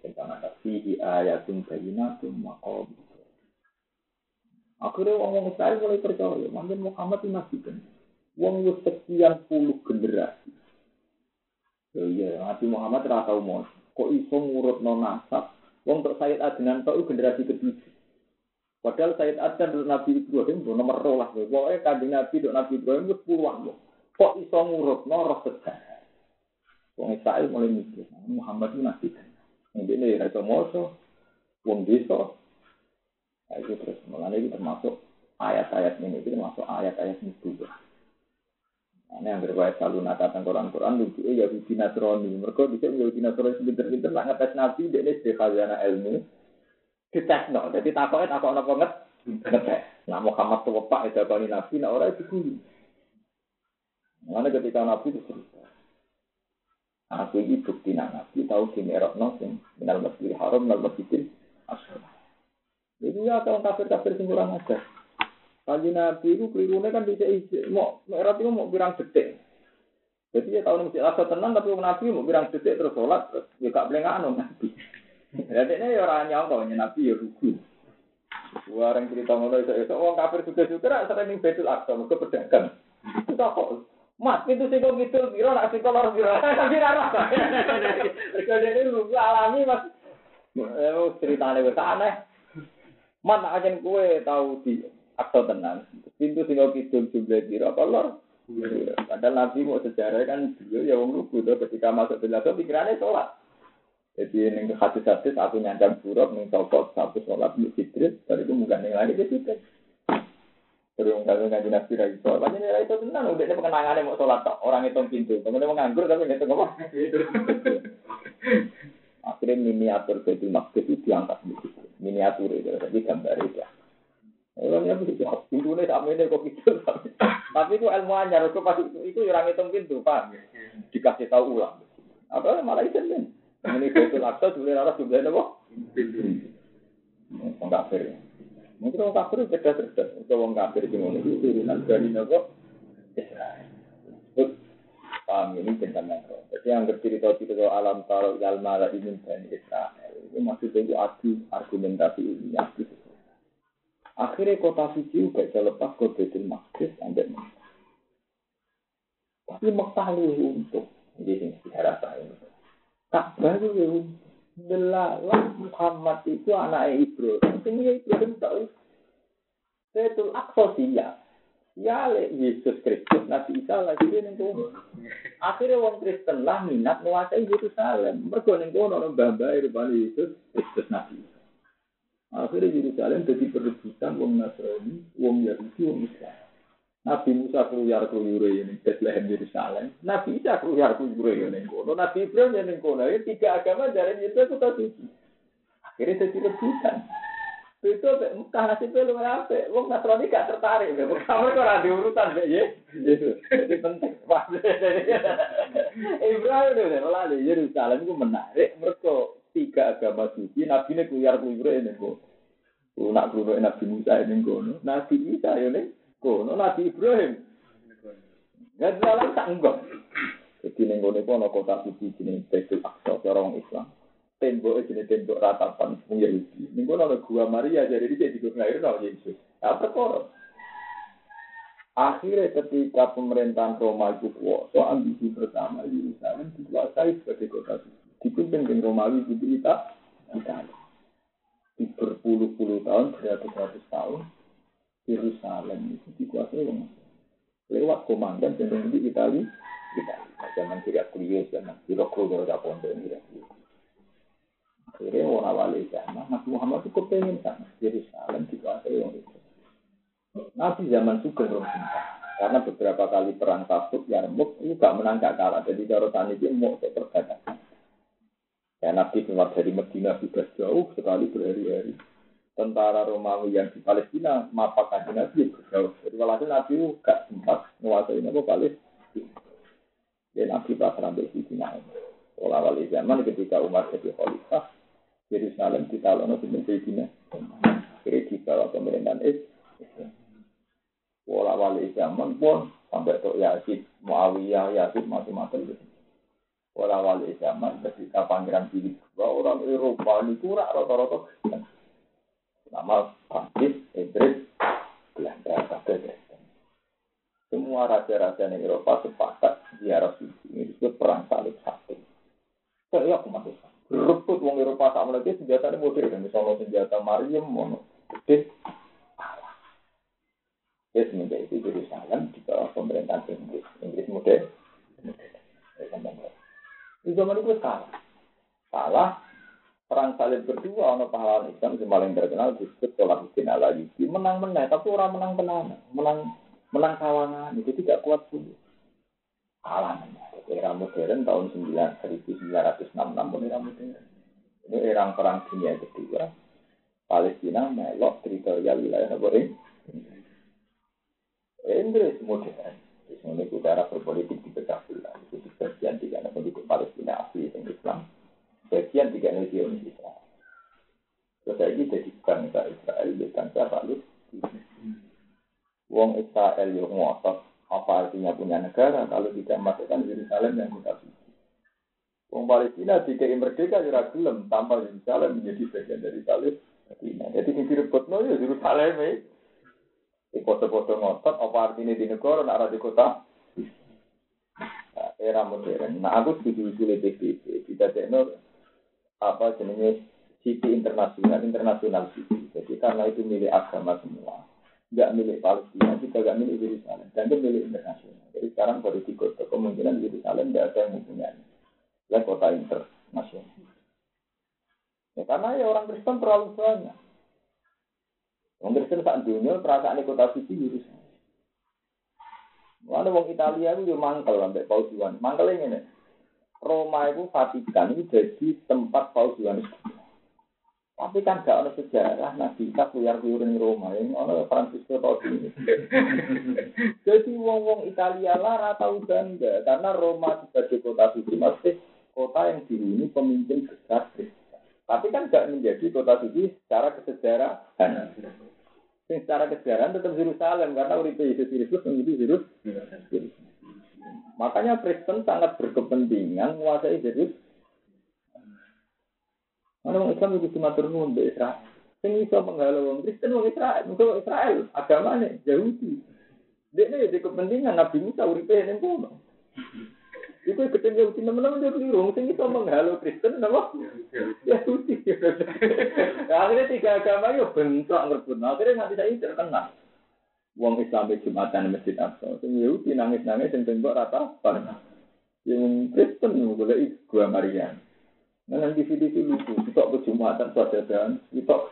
tentang ada fihi ayatum bayinatum maqam Akhirnya orang Israel mulai percaya, mungkin Muhammad itu nabi kan. Wong wis sekian puluh generasi. Ya iya, Nabi Muhammad tau mau. Kok iso ngurut non nasab? Wong untuk Sayyid Adnan tau generasi ketujuh. Padahal Sayyid Adnan dan Nabi Ibrahim itu nomor rolas. Pokoknya kanjeng Nabi dan Nabi Ibrahim itu puluhan. Kok iso ngurut non roh sejarah? Wong Israel mulai mikir, Muhammad itu nabi kan. Ini ya iso moso. Wong Nah, itu terus itu termasuk ayat-ayat ini itu termasuk ayat-ayat. Nah, ini yang berbaik selalu nakatan Quran-Quran lucu ya Yahudi Nasrani. Mereka bisa Yahudi Nasrani sebentar-sebentar nak ngetes Nabi dia ini sebagai khazana ilmu. Dites no, jadi takutnya takut apa nget ngetes. Nah Muhammad tuh pak itu apa Nabi, nah orang itu guru. Mana ketika Nabi itu cerita. Aku ini bukti Nabi tahu gini erok nosim minal masjidil haram minal masjidil asal. Jadi ya kalau kafir-kafir sing kurang ajar. Kaji Nabi itu kelirune kan bisa isi. Mau merah itu mau bilang detik. Jadi ya tahun masjid asal tenang tapi Nabi mau bilang detik terus sholat terus ya gak boleh nganu Nabi. Jadi ini ya orang nyangka Nabi ya rugi. Orang cerita ngono itu itu orang kafir sudah sudah sering betul aksa mereka pedagang. Itu kok Mas, itu sih kok gitu, biro nak sih kolor biro, tapi rara. Kalau ini alami mas, eh ceritanya besar aneh. Mana aja kue tahu di aktor tenang. Pintu sing kidul jumlah kira apa lor? Padahal Nabi mau sejarah kan beliau ya wong lugu tuh ketika masuk belajar pikirannya sholat. Jadi ini hadis-hadis satu nyancang buruk, nih satu sholat di fitrit, dari itu bukan yang lain itu fitrit. Terus yang kalau ngaji nabi lagi sholat, banyak nilai itu tenang, udah ini pengenangannya mau sholat tak orang itu pintu, kemudian menganggur tapi itu ngomong. Akhirnya miniatur itu maksud itu diangkat begitu miniatur itu, tapi gambar itu. Orangnya begitu, pintunya sama ini kok gitu. Tapi itu ilmu anyar, itu pasti itu orang hitung pintu, pak. Dikasih tahu ulang. Apa malah itu kan? Ini betul akta, dulu arah juga apa? Pintu. Orang kafir. Mungkin orang kafir cerdas cerdas. Itu orang kafir di mana itu turunan dari nopo Israel. Paham ini tentang Jadi yang bercerita cerita alam taruh yalma lagi min Israel. maksudnya itu adu argumentasi ini adu. Akhirnya kota suci juga bisa lepas ke Betul Maqdis sampai Mekah. Tapi Mekah untuk. Jadi ini saya. Tak baru Delalah Muhammad itu anak Ibrahim. Ini Ibrahim tahu. Betul Aqsa siap. Ya Yesus Kristus Nabi Isa lagi ning kono. Akhirnya wong Kristen lah minat menguasai Yerusalem. Mergo ning kono ono mbah-mbah rupane Yesus Kristus Nabi Isa. Akhirnya Yerusalem jadi perebutan wong Nasrani, wong Yahudi, wong Islam. Nabi Musa keluar keluyure ini Bethlehem Yerusalem. Nabi Isa keluar keluyure ini kono. Nabi Ibrahim yang kono. Ini tiga agama Yesus itu suci. Akhirnya jadi rebutan. Itu Mekah nasibnya lu apa? Wong Nasrani gak tertarik. Kamu kok ada urusan deh ya? Itu penting. Ibrahim itu malah di Yerusalem itu menarik. Mereka tiga agama suci. Nabi ini keluar keluar ini kok. Nak keluar Nabi Musa ini. Nabi Isa ini kono. Nabi Ibrahim. Ya dalam tak enggak. Jadi ning kono kota suci jenenge Baitul Aqsa orang Islam tembok ini tembok ratapan wong Yahudi. Ning kono gua Maria jadi dia di lahir sama Yesus. Apa perkara. Akhirnya ketika pemerintahan Roma itu kuasa, ambisi pertama Yerusalem dikuasai sebagai kota suci. Dipimpin dengan Romawi di kita, Italia. Di berpuluh-puluh tahun, beratus-ratus tahun, Yerusalem itu dikuasai oleh lewat komandan cenderung di Italia, Italia. Zaman tidak kuliah, zaman tidak kuliah, tidak kuliah. Akhirnya orang wali zaman, Nabi Muhammad itu kepengen sana. Yerusalem dikuasai orang itu. Nabi zaman Sugeng Rosinta. Karena beberapa kali perang Tabuk, Yarmuk, itu gak menang gak kalah. Jadi kalau tani itu mau perbatasan. Ya Nabi keluar dari Medina sudah jauh sekali berhari-hari. Tentara Romawi yang di Palestina, mapa kaji Nabi berjauh. Jadi kalau Nabi gak sempat menguasai Nabi Palestina. Dan Nabi pas sampai di. Olah wali zaman ketika Umar jadi khalifah, Yerusalem ditalono dengan Sayyidina Akhirnya dibawa pemerintahan Islam. Wala wali zaman pun sampai Tok Yazid, Muawiyah, Yazid, macam-macam gitu. Wala wali zaman ketika pangeran Philip orang Eropa ini kurang rata-rata Nama Prancis, Inggris, Belanda, kabeh Semua raja-raja di Eropa sepakat ziarah suci ini disebut perang salib satu. Saya aku masuk Rebut wong Eropa tak mulai senjata ini modern, misalnya senjata Mariam, mono, gede, Ya semenjak itu Yerusalem di bawah pemerintahan Inggris, Inggris modern. Di zaman itu salah, salah. Perang salib berdua, ono pahlawan Islam yang paling terkenal disebut Salahuddin al Ayyubi. Menang menang, tapi orang menang menang, menang menang kawangan itu tidak kuat pun. Kalah era modern tahun 1966 pun era modern. Ini era perang dunia kedua. Palestina melok teritorial wilayah apa ini? Inggris modern. Ini cara berpolitik di pecah belah. Itu bagian tiga penduduk Palestina asli yang Islam. Bagian tiga Zionis Islam. Terus ini jadi bangsa Israel, bangsa Palestina. Wong Israel yang ngotot apa artinya punya negara kalau tidak masukkan Yerusalem yang kota suci? Wong Palestina jika merdeka ya gelem tanpa Yerusalem menjadi bagian dari Palestina. Jadi ini direbut no ya Yerusalem ya. Di foto-foto ngotot apa artinya di negara nak di kota nah, era modern. Nah aku setuju usul PBB tidak ada apa jenisnya city internasional internasional city. Jadi karena itu milik agama semua nggak milik Palestina, juga nggak milik Yerusalem, dan itu milik internasional. Jadi sekarang baru di kota kemungkinan Yerusalem nggak ada yang mempunyai. Ya kota internasional. Ya, karena ya orang Kristen terlalu banyak. Orang Kristen saat dunia perasaan kota suci Yerusalem. Mana wong Italia itu juga mangkel sampai Paus Yohanes. Mangkel ini Roma itu Vatikan itu jadi tempat Paus Yohanes tapi kan gak ada sejarah Nabi Isa keluar keluar di Roma. Ini ada Francisco ini. Jadi wong-wong Italia lah tahu bangga karena Roma sebagai kota suci masih kota yang dihuni pemimpin besar Tapi kan gak menjadi kota suci secara kesejarahan. Secara kesejarahan tetap Yerusalem karena uripe Yesus Kristus menjadi Yerusalem. Makanya Kristen sangat berkepentingan menguasai Yerusalem Mana orang Islam itu cuma turun di Israel. Sing iso menghalau orang Kristen orang Israel, mungkin Israel agamanya Yahudi. Dia ini di kepentingan Nabi Musa uripe ning kono. Iku ketemu Yahudi teman-teman dia keliru, sing iso menghalau Kristen nama Yahudi. Akhirnya tiga agama yo bentrok ngerebut. Akhirnya nanti saya terkenal. Wong Islam Jumatan Masjid Aqsa. Sing Yahudi nangis-nangis sing tembok rata. Yang Kristen boleh gua Maria. Nah, nanti video lucu, kita ke Jumatan dan kita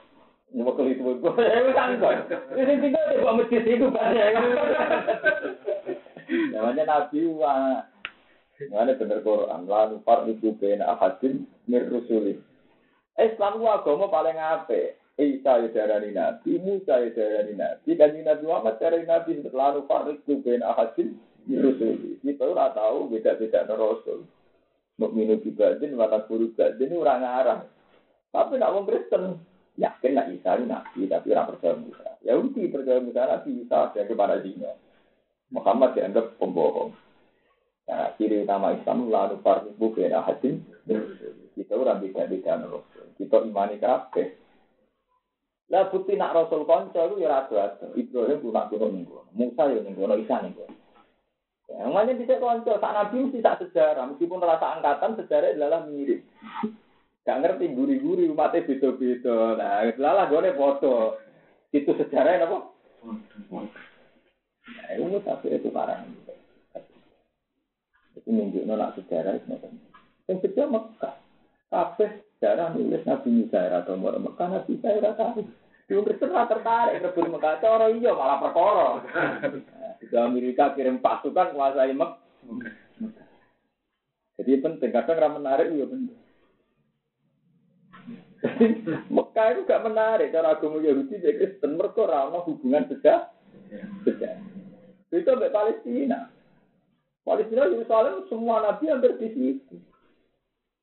Nyokol itu gue, gue sangkut. Ini tinggal di bawah masjid itu banyak. Namanya Nabi wa. Mana bener Quran. Lalu par itu bena ahadin mir rusuli. Islam wa agama paling ape. Isa ya darani Nabi, Musa ya darani Nabi, dan Nabi Muhammad darani Nabi. Lalu par itu bena ahadin mir rusuli. Kita ora tahu beda-beda rasul. Mukminu bibadin, watak buru badin, ini orang arah. Tapi nak wong Kristen, yakin nak Isa nabi tapi orang percaya Musa. Yahudi percaya Musa nabi Isa ada kepada dino. Muhammad dianggap pembohong. Nah, ciri utama Islam lalu farbu bena hadim. Kita orang beda beda Rasul. Kita imani kafe. Lah bukti nak Rasul konco itu ya rado. Ibrahim pun nak turun minggu. Musa ya minggu. No Isa minggu. Yang mana bisa konco. Tak nabi mesti tak sejarah. Meskipun rasa angkatan sejarah adalah mirip. Gak ngerti guri-guri umatnya beda-beda. Nah, lalah gue foto. Itu sejarahnya apa? Nah, itu tapi itu parah. Itu nunjuk nak sejarah itu. Yang kedua Mekah. Kabeh sejarah nulis Nabi Musa atau Mekah Nabi Musa tahu. Di Kristen tertarik rebut Mekah. Cara iya malah perkara. Di Amerika kirim pasukan kuasai Mekah. Jadi penting kadang ra menarik ya penting. Mekah itu gak menarik cara agama Yahudi jadi Kristen mereka rano hubungan sejak sejak itu sampai Palestina Palestina Yerusalem semua nabi hampir di situ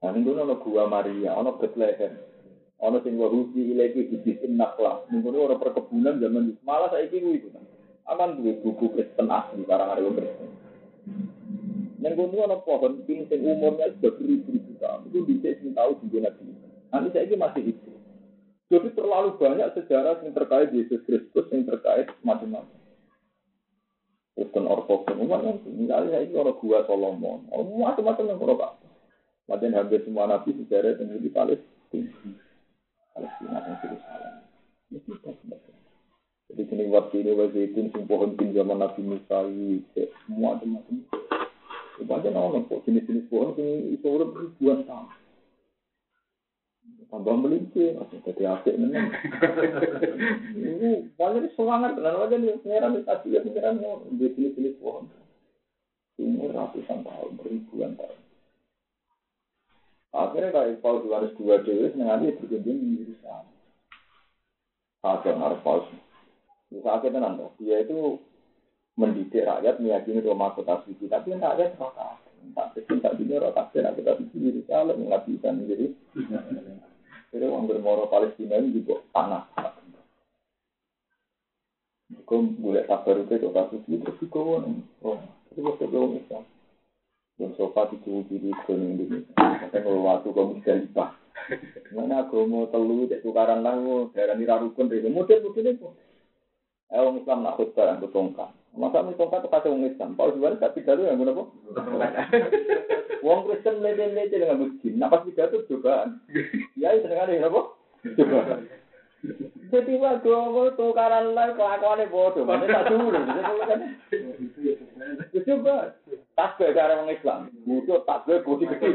nah itu ada gua Maria ada Bethlehem ada sing Yahudi ilagi di bisin naklah mungkin orang perkebunan zaman itu. Malah saya kira itu akan dua buku Kristen asli karang ada Kristen. Yang kedua ada pohon pink umurnya sudah beribu-ribu tahun. Itu bisa tahu di Nabi Nanti saya masih itu. Jadi terlalu banyak sejarah yang terkait Yesus Kristus yang terkait macam-macam. Kristen Orthodoks semua kan, misalnya ini orang gua Solomon, macam-macam yang pak. Macam hampir semua nabi sejarah yang di Palestina, Palestina yang Yerusalem. Jadi sini waktu ini waktu itu sing pohon pin zaman Nabi Musa semua macam-macam. Banyak orang kok jenis-jenis pohon ini itu ribuan tahun. tambah melinci, jadi asik menang. Ini banyak semangat, dan aja nih pengiran di tadi ya pengiran mau sini pohon. Umur ratusan tahun, ribuan tahun. Akhirnya kayak Paul Yohanes dua dewi senengannya berkunjung di Yerusalem. Akhirnya harus Paul. Bisa akhirnya nanti dia itu mendidik rakyat meyakini Roma kota suci, tapi rakyat kota. Tak tak dunia rotasi, nak kita di Yerusalem nggak bisa menjadi Jadi orang bermoro Palestina ini juga tanah. Kau boleh sabar itu ke kasus itu terus kau oh itu waktu kau misal. Dan sofa itu kiri ke Indonesia. Saya kalau waktu kau bisa lipat. Mana kau mau telu cek tukaran lalu daerah nira rukun dari model-model itu. Eh orang Islam nak khutbah yang tongkat. Masa ini tongkat itu kasih orang Islam. Kalau sebenarnya tak pidato yang guna apa? Wong Kristen lede-lede dengan begini. Nah pas pidato juga. Ya itu dengan apa? Coba. Jadi waktu aku tukaran lah kelakuannya bodoh. Mana tak dulu. Coba. Tasbih cara orang Islam. Butuh tasbih budi gede.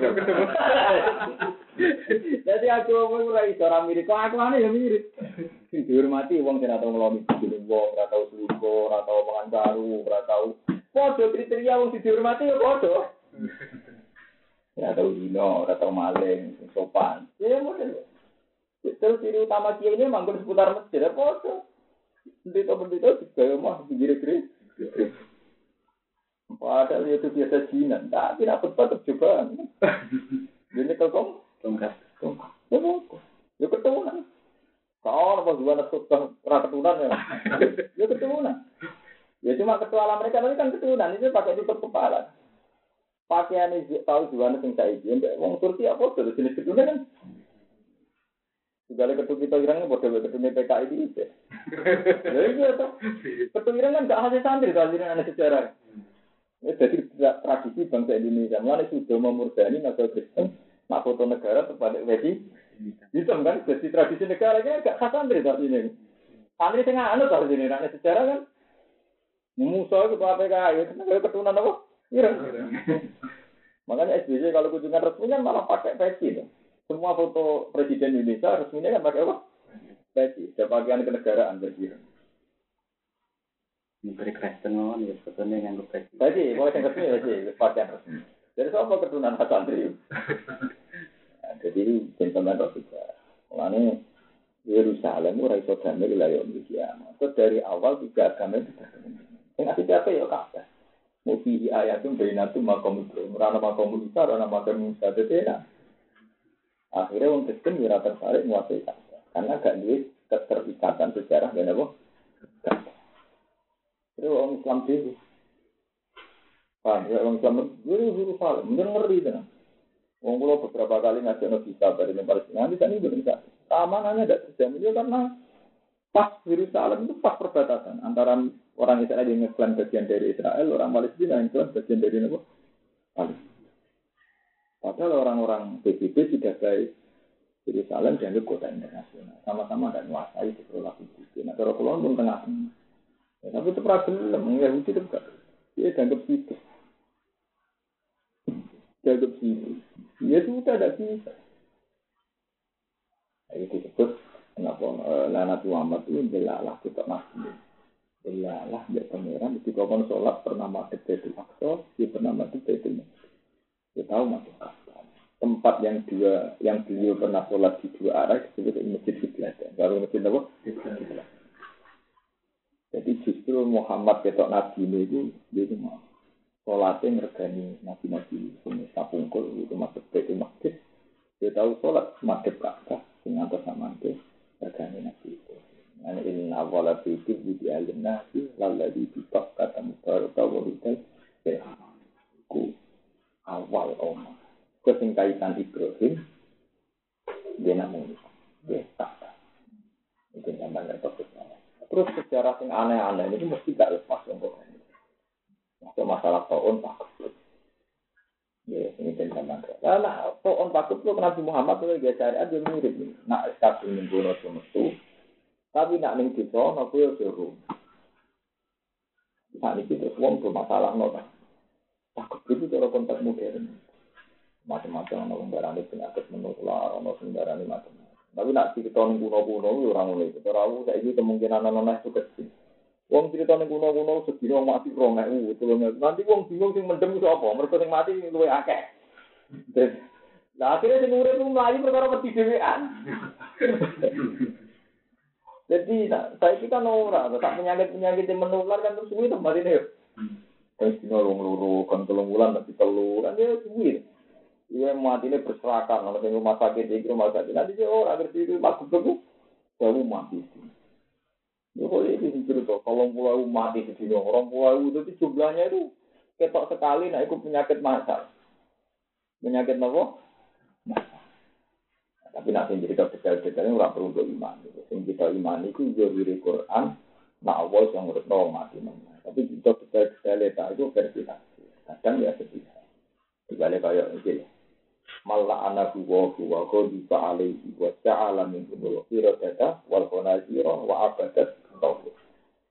Jadi aku mau mulai orang mirip. Kelakuannya ya mirip. dihormati wong sing ora tau ngelomi bojone wong, ora tau selingkuh, ora tau mangan baru, ora tau padha kriteria wong dihormati ya padha. Ora tau dino, ora tau maling, sopan. Ya model. Itu ciri utama kia ini manggon seputar masjid, ya padha. Bendito-bendito juga mah pinggir kiri. Padahal itu biasa jinan, tapi nak betul terjebak. Ini kelkom, tongkat, tongkat. Ya, ya keturunan. Kau apa juga sudah pernah keturunan ya? Ya keturunan. Ya cuma ketua mereka tapi kan keturunan itu pakai tutup kepala. Pakaian ini tahu juga nih saya izin. Wong Turki apa tuh jenis keturunan kan? Ketua Irang bodoh ketua PKI ini. Ya iya toh. Ketua Irang kan gak hasil santri hasilnya anak sejarah. Ya, jadi tradisi bangsa Indonesia. Mulai sudah memurdani nasional Kristen, foto negara kepada Wesi. Hitam kan, jadi tradisi negara kan gak khas santri tuh ini. Santri tengah anu tuh sini, anak sejarah kan. Musa itu PKI, kenapa keturunan apa? Irang. Makanya SBY kalau kunjungan resmi kan malah pakai peci. Semua foto presiden Indonesia resminya kan pakai apa? Peci. Ada pakaian kenegaraan. Menteri Kristen mohon ya sebetulnya yang peci. Peci, boleh yang resmi peci, pakaian resmi. Jadi siapa keturunan santri? Nah, jadi gentleman Rasulullah. Mulanya Yerusalem itu raiso damai wilayah Indonesia. Itu dari awal tiga agama itu Yang ngasih siapa ya kabeh. Mufi ayatum bainatum makom itu. Rana makom Musa, rana makom Musa. Jadi Akhirnya orang Kristen ya tertarik menguasai. Karena gak duit keterikatan sejarah dan apa? Terus orang Islam dulu. Paham ya orang Islam dulu dulu salah. Mungkin ngeri kan. Wong beberapa kali ngajak nabi sabar di Palestina, nanti kan ini belum Keamanannya tidak terjamin ya karena pas Yerusalem itu pas perbatasan antara orang Israel yang ngeklaim bagian dari Israel, orang Palestina yang ngeklaim bagian dari apa? Palestina. Padahal orang-orang PBB sudah baik Yerusalem dianggap kota internasional. Sama-sama dan menguasai sekolah PBB. Nah, kalau keluar pun tengah. Ya, tapi itu problem, Yahudi itu enggak. Dia dianggap situ. Dianggap situ. Ya sudah tidak bisa. Itu disebut kenapa eh, Lana Muhammad itu jelalah kita masjid. Jelalah dia pangeran ketika kau sholat pernah mati itu Aqsa, dia pernah mati itu kita tahu masuk akal. Tempat yang dua, yang beliau pernah sholat di dua arah disebut masjid kiblat. Baru masjid apa? Jadi justru Muhammad ketok Nabi ini itu itu mau sholatnya ngergani nabi-nabi ini sapungkul itu masuk ke masjid. Dia tahu sholat madhep kakak dengan atas sama itu ngergani nabi itu. Nah, ini awal itu di alim nabi lalu di kata mutarika wahidah ya awal omah. Kesing kaitan Ibrahim, Nabi Muhammad itu dia cari aja mirip. Nak sekali minggu nopo metu, tapi nak ning desa nopo yo suruh. Nah, ini itu semua bermasalah nopo. Takut itu cara konteks modern. Macam-macam orang darani penyakit menular, orang darani macam-macam. Tapi nak cerita ning kuno-kuno orang mulai. Cara aku ini kemungkinan anak itu kecil. Wong cerita ning kuno-kuno sedina mati rong ewu, tulung Nanti wong bingung sing mendem iso apa? Mergo sing mati luwe akeh. Nah akhirnya sing urip ku mlayu perkara mati dhewean. Jadi saya kita ora, tak penyakit-penyakit yang menular kan terus suwi tempat ini. Wis dino lung luru kan telung bulan tapi telu kan dia suwi. Iya mati ini berserakan kalau di rumah sakit di rumah sakit nanti dia orang ngerti itu aku begitu baru mati. Ya kok ini sih cerita kalau pulau mati di sini orang pulau itu jumlahnya itu ketok sekali nah ikut penyakit masal. Penyakit apa? Tapi nanti cerita detail-detailnya orang perlu beriman. Yang kita iman itu jadi Quran, nah Allah yang urut mati namanya. Tapi kita bisa detail itu versi tafsir. Kadang ya sedih. Dibalik kayak ini. Malah anak gua kau di alaihi wa ta'ala min umul data wal konazira wa abadat tauhid.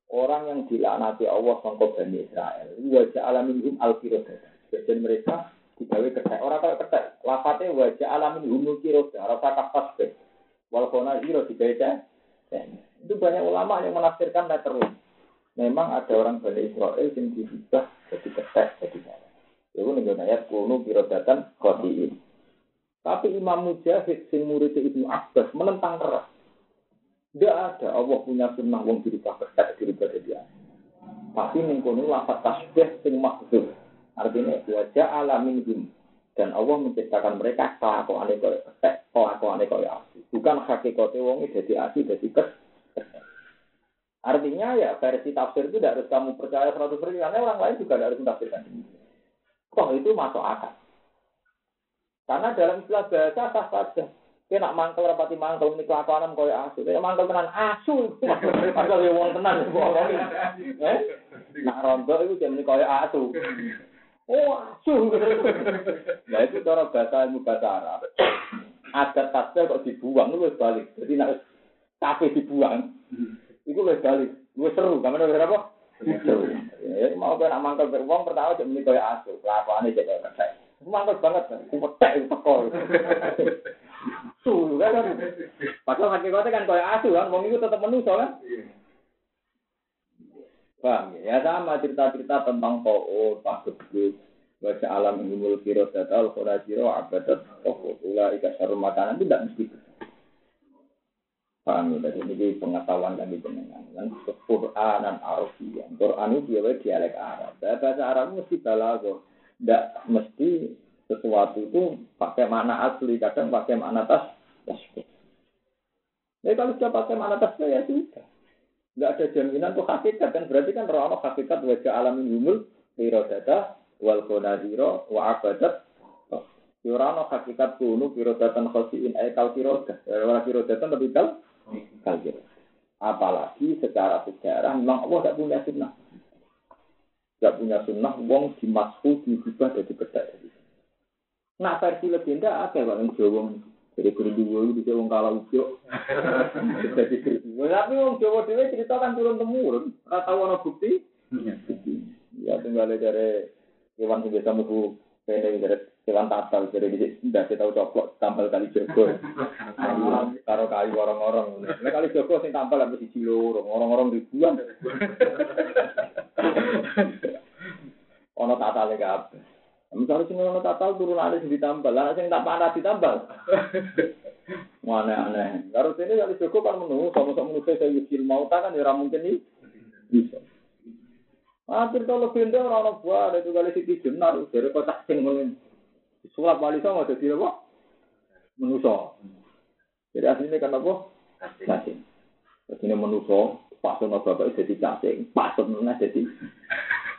Orang yang dilaknati Allah sangka Bani Israel. Wa ja'ala minhum al data. Dan mereka digawe kertas. Orang kaya kertas. Lafate wa ja'ala minhum al qirodah. Rasa kapas Wal konazira dibaca. Itu banyak ulama yang menafsirkan letterless memang ada orang Bani Israel yang diubah jadi ketek, jadi salah. Itu nih ayat kuno birodatan khotiin. Tapi Imam Mujahid, sing murid Ibnu Abbas, menentang keras. Tidak ada Allah punya sunnah wong dirubah ketek, dirubah jadi Tapi ning kono lafaz tasbih sing maksud. Artinya wajah alamin him. Dan Allah menciptakan mereka kelakuan kaya ketek, kelakuan kaya asli. Bukan hakikatnya wong jadi asli, jadi ketek. Artinya ya versi tafsir itu tidak harus kamu percaya 100% karena orang lain juga tidak harus menafsirkan demikian. Kok itu masuk akal. Karena dalam istilah bahasa sah saja. Kita nak mangkel rapati mangkel ini kelakuanan koyo asu. Kita mangkel tenan asu. Mangkel ya wong tenan. Eh? Nak rondo itu jam ini koyo asu. Oh asu. Nah itu cara bahasa ilmu bahasa Arab. Ada tasbih kok dibuang itu balik. Jadi nak kafe dibuang. Itu lebih balik. Gue seru. Kamu udah apa? Seru. Ya mau kan mangkel beruang pertama jam ini koyo asu. Kelakuannya jadi kayak Mantap banget, kuwetek teko. Su kan. Padahal hakikatnya kan kaya asu kan, wong itu tetap manusia kan. Paham ya? Ya sama cerita-cerita tentang To'o, Pak Gebut, baca alam ilmul kiro datal, khurajiro, abadat, toko, ula, ikat sarum makanan, itu tidak mesti Paham ya? Jadi ini pengetahuan kami dengan kan Quran dan Arabian. Quran itu dia dialek Arab. Bahasa Arab mesti balago. Tidak mesti sesuatu itu pakai makna asli, kadang pakai makna tas. Ya kalau sudah pakai makna tasbih ya sudah. Enggak ada jaminan tuh hakikat kan berarti kan roh hakikat wajah alamin humul data wal konadiro wa abadat Yurano hakikat kunu pirodatan khosiin kal pirodah. Wala pirodatan lebih kal kal Apalagi secara sejarah memang Allah tidak punya sunnah. Tidak punya sunnah, wong dimasku, diubah, dari bedak. Nah versi legenda ada yang Jawa. Jadi berdua itu bisa wong kalah ujo. Tapi wong Jawa dewe cerita kan turun temurun. Rata wana bukti. Ya tinggal dari hewan yang biasa mlebu kene dari hewan tatal dari di ndak tahu coplok tampil kali jogo. Karo kayu orang-orang. Nek kali jogo sing tampil habis siji loro, orang-orang ribuan. Ono tatale kabeh. Misalnya sing ngono tatal turun ada sing ditambal, lah sing tak panah ditambal. Mana aneh. Karo sini kali cukup kan menunggu sama-sama menunggu saya yusil mau kan ya mungkin ini bisa. Akhir kalau pindah orang buah ada juga kali sisi jenar dari kotak sing ngomong. Sulap wali sama jadi apa? Menuso. Jadi aslinya kan apa? Cacing. Jadi ini menuso, pasun bapak jadi cacing, pasun jadi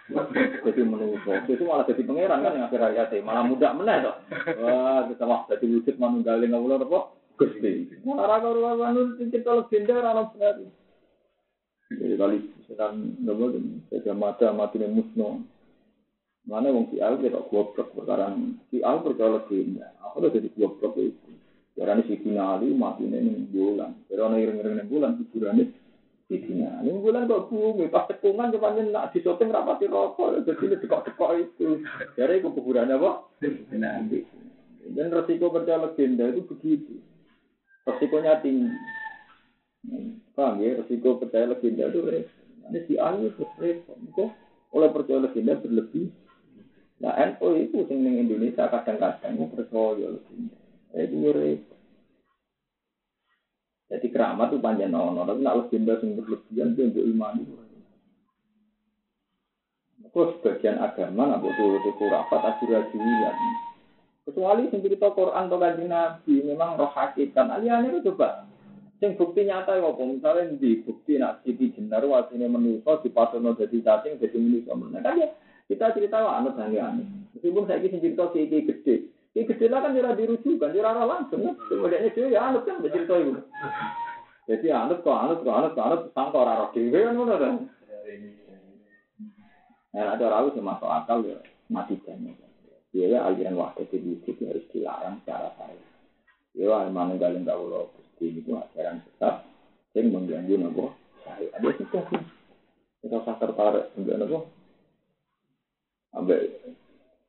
jadi menunggu. Itu malah jadi pangeran kan yang akhir hayat malah mudah meneh toh. Wah, kita mah jadi wujud manunggaling ngawula apa? Gusti. Ora karo anu cerita legenda ora ono bener. Jadi kali sedang nopo saja mata mati musno. Mana wong si Al kita goblok perkara si Al percaya legenda. Aku udah jadi goblok itu. Karena si finali mati ini bulan. Karena iring-iring bulan hiburannya Sidina. Ini bulan kok bumi, pas tekungan cuma nak di shopping rapati rokok, jadi dekok-dekok itu. Jadi itu kuburannya apa? Nanti. Dan resiko percaya legenda itu begitu. Resikonya tinggi. Paham ya? Resiko percaya legenda itu Ini si Ayu terus repot. Oleh percaya legenda berlebih. Nah, NU itu sing Indonesia kadang-kadang percaya legenda. Itu repot. Jadi keramat itu panjang nono, tapi nak legenda sing berlebihan itu untuk iman itu. Sebagian agama nak butuh itu kurafat ajur-ajuran. Kecuali sing cerita Quran atau kanjeng Nabi memang roh hakikat. Aliannya itu coba. Sing bukti nyata ya apa? Misalnya di bukti nak siti jenar wasine menuso di pasono jadi cacing jadi menuso. Nah kan ya kita cerita lah anut aneh. Meskipun saya kisah cerita si gede, ini gede kan jurah dirujukan, jurah langsung kan. Kemudian itu ya anut kan cerita itu. Jadi anut kok anut kok anut anut sangka ora roh dhewe kan kan. Nah, ada orang yang masuk akal ya mati banyak. Dia ya aliran waktu itu harus dilarang secara saya. Dia ya mana galeng gak ulo gusti itu ajaran sesat yang mengganggu nopo saya. Ada sih kita usah tertarik sampai nopo sampai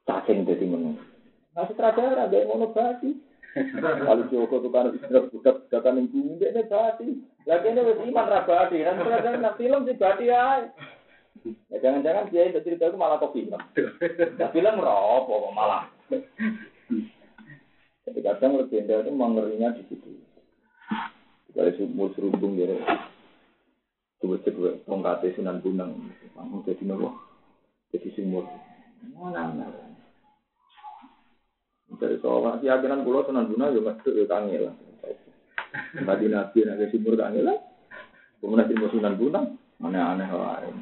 cacing jadi menunggu. Nah, sutradara ada yang ngono. Kalau Joko tuh kan istirahat budak budakan yang bumi dia ini berarti. Lagi ini wes iman. Dan sutradara nak film sih berarti ya. Ya jangan-jangan dia itu cerita itu malah kok film. Nah, film ropo malah. Jadi kadang legenda itu mengerinya di situ. Kalau sumur serundung dia. Coba cek tongkatnya sunan bunang. Jadi nopo. Jadi sumur. Mana mana. Dari sawah, si agenan pulau senang guna, ya masuk ke kangen lah. Tadi nabi, nabi timur kangen lah. Kemudian timur senang guna, aneh-aneh lain.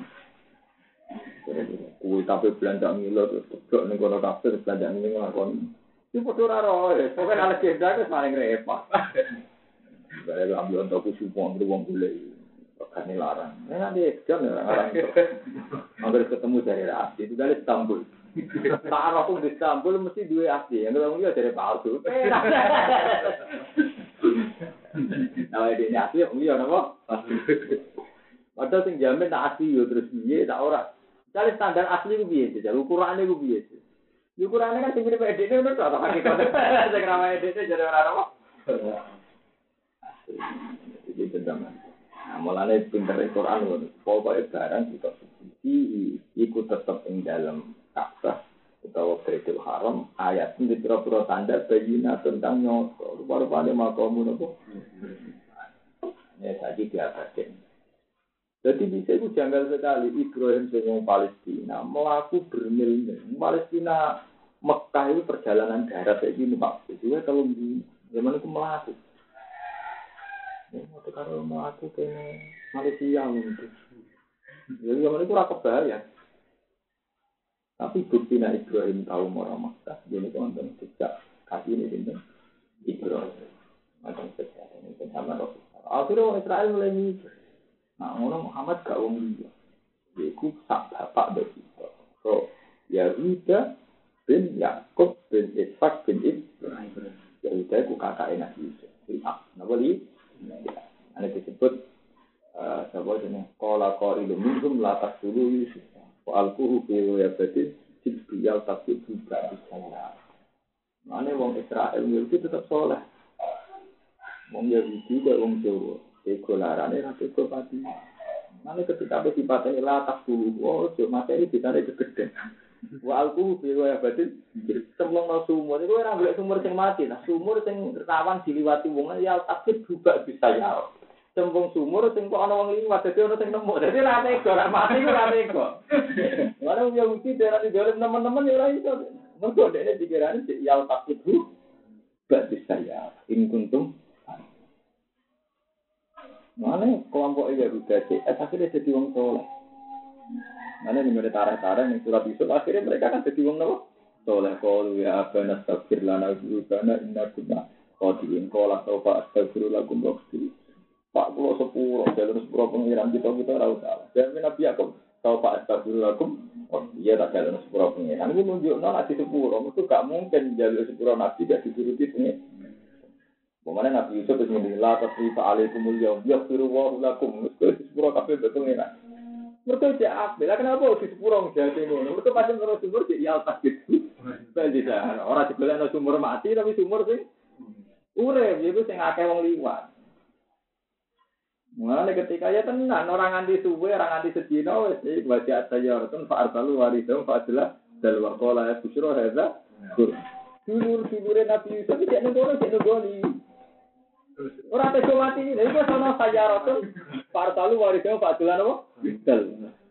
Kuih tapi belanja ngilo, kebuk nih kono kafir, belanja ning ngakon. Ini bodoh raro, ya. Pokoknya anak jendak, ya saling repah. Saya ambil untuk aku sumpah, ngeruang. Kan larang. Ini nanti jam ya orang itu. Hampir ketemu dari asli itu dari Istanbul. Tak aku di Istanbul mesti dua asli. Yang ketemu dia dari palsu. Nah, ini asli, iya nama. Padahal sing jamin tak asli terus piye tak ora. Misalnya standar asli ku piye sih? Ukurannya ku piye sih? Ukurannya kan sing mirip edene ngono to, tak hakikat. Sing ramai edene jadi ora apa. Jadi tendangan. Mulane pinter Quran ngono. Pokoke barang kita suci iku tetep ing dalam Ka'bah utawa Baitul Haram ayat ini pira-pira tanda bayina tentang nyoto. Rupa-rupane makamu nopo. Ya tadi diabatin. Jadi bisa itu janggal sekali Ibrahim senyum Palestina melaku bermil-mil. Palestina Mekah itu perjalanan darat kayak gini pak. Jadi kalau zaman itu melaku. Ya, waktu kalau melaku ke Malaysia mungkin. Jadi zaman itu rakyat bahaya. Tapi bukti nak Ibrahim tahu mau Mekah. Jadi teman-teman sejak kasih ini bintang Ibrahim. Macam saja ini sama Rasul. Akhirnya Israel mulai mikir. Nah, ngono Muhammad gak wong liya. Iku sak bapak dari. So, Yahuda bin Yakub bin Ishak bin Ibrahim. Yahuda iku kakak Nabi Yusuf. Ishak. Napa li? Eh, ini disebut sapa jenenge qala qailu minhum la taqulu yusuf wa alquhu fi yabati tibyal taqul tibra bisalah. Mane wong Israel yo iki tetep saleh. Wong yo iki kok wong Jawa. Iku larane ra teko pati. Mane ketika ape dipateni la taqulu ojo oh, materi ditarik gedeng. Wa alku biwa ya batin, semlong no sumur, itu orang boleh sumur sing mati, nah sumur sing rawan diliwati wong ya tapi juga bisa ya. Sembung sumur sing kok ana wong liwat, dadi ana sing nemu, dadi ra ego, ra mati ku ra ego. Mana ya uti daerah di dalam teman-teman ya ora iso. Mergo dekne pikirane ya tapi juga bisa ya. In kuntum Mana kelompok Yahuda CS akhirnya jadi wong soleh. Mana nih mereka tarah-tarah nih surat Yusuf akhirnya mereka kan jadi wong nopo soleh. Kalau ya abana astagfir lana gurubana inna kunna qadiin qala sawfa astagfiru lakum waghfir. Pak pulau sepuluh, jalur sepuluh pengiran kita kita rawat salah. Dan Nabi Yakub sawfa astagfiru lakum Oh iya tak jalur sepuluh pengiran. Ini nunjuk nol di sepuluh. Itu gak mungkin jalur sepuluh nabi gak dituruti pengiran. Ke mana Nabi Yusuf itu ngomong la tasrifa alaikumul yaum yaghfiru wa lakum. Sepuro kabeh betul enak. Mereka apa? Lah kenapa di sepuro jadi ngono? Mereka pasti terus sumur di yal tak gitu. Bali dah. Ora digolekno sumur mati tapi sumur sing urip iku sing akeh wong liwat. Mulane ketika ya tenan orang nganti suwe, orang nganti sedina iki baca tayaratun fa arsalu waridum fa adla dal wa qala ya busyra hadza. Dulur-dulure Nabi Yusuf iki nek ngono cek nggoni. Ora tega mati ini, iku sono sayaratun partalu warisnya Pak Dulan apa? Bidal.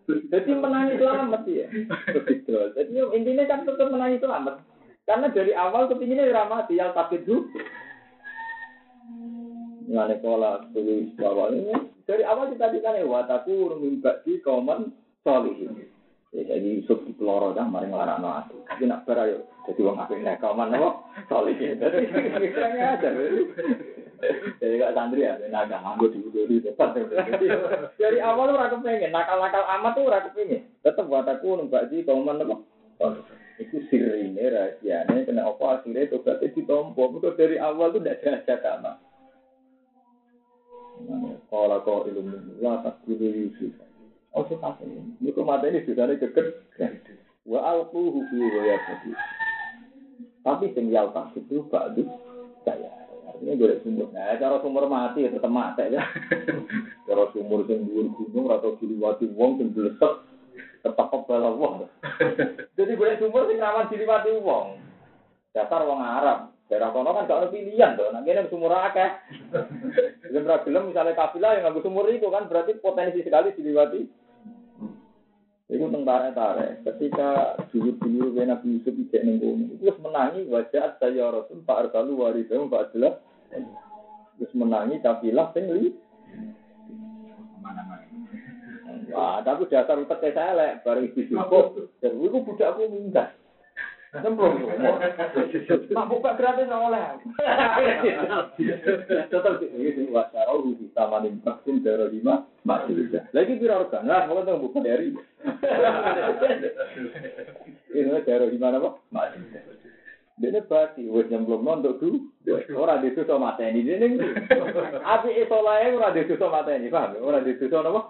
Jadi menangi selamat ya. Bidal. Jadi intinya kan tetap menangi selamat. Karena dari awal kepinginnya ramati yang takut dulu. Ngane pola tulis bawah ini dari awal kita dikane wataku mimba di kauman solihin. Jadi Yusuf di peloro dah mari nglarang aku. Tapi nak berayo jadi wong apik nek kauman apa solihin. Jadi aja. Jadi gak santri ya, naga nganggo di depan. Dari awal ora kepengen, nakal-nakal amat tuh ora kepengen. Tetep aku nembak di kauman apa? Itu sirine rahasianya, kena apa akhirnya berarti ditompo. Itu dari awal tuh tidak ada sama. Kalau kau ilmu lah tak dulu Yusuf. Oh suka ini. Itu mata ini sudah ada. Wa alku hufi wa ya Tapi sing tak itu badu saya. Artinya gue sumur. Nah, cara sumur mati ya tetap mati ya. Cara sumur sing dhuwur gunung atau diliwati wong sing blesek tetap kebal Allah. Jadi gue sumur sing rawan diliwati wong. Dasar wong Arab. Daerah kono kan gak ada pilihan tuh. Nah, ini sumur akeh. Gelem gelem misalnya kafilah yang nganggo sumur itu kan berarti potensi sekali diliwati. Itu tentara tare. Ketika dulu dulu Nabi Yusuf tidak nenggung, itu menangi wajah saya Rasul Pak Arsalu warisem Pak Abdullah. Terus menangi kafilah sing Wah, tapi dasar utek saya lek, bareng ibu cukup, dan itu budakku minta. Nyemplung. Mak buka gratis oleh. Tetap ini wacara rugi sama nih vaksin dari lima masih bisa. Lagi biar organ lah, kalau tuh buka dari. Ini dari lima apa? Masih bisa. Dia pasti wes nyemplung untuk tuh. Orang di dia nih. Api lah orang di ini paham? Orang di situ apa?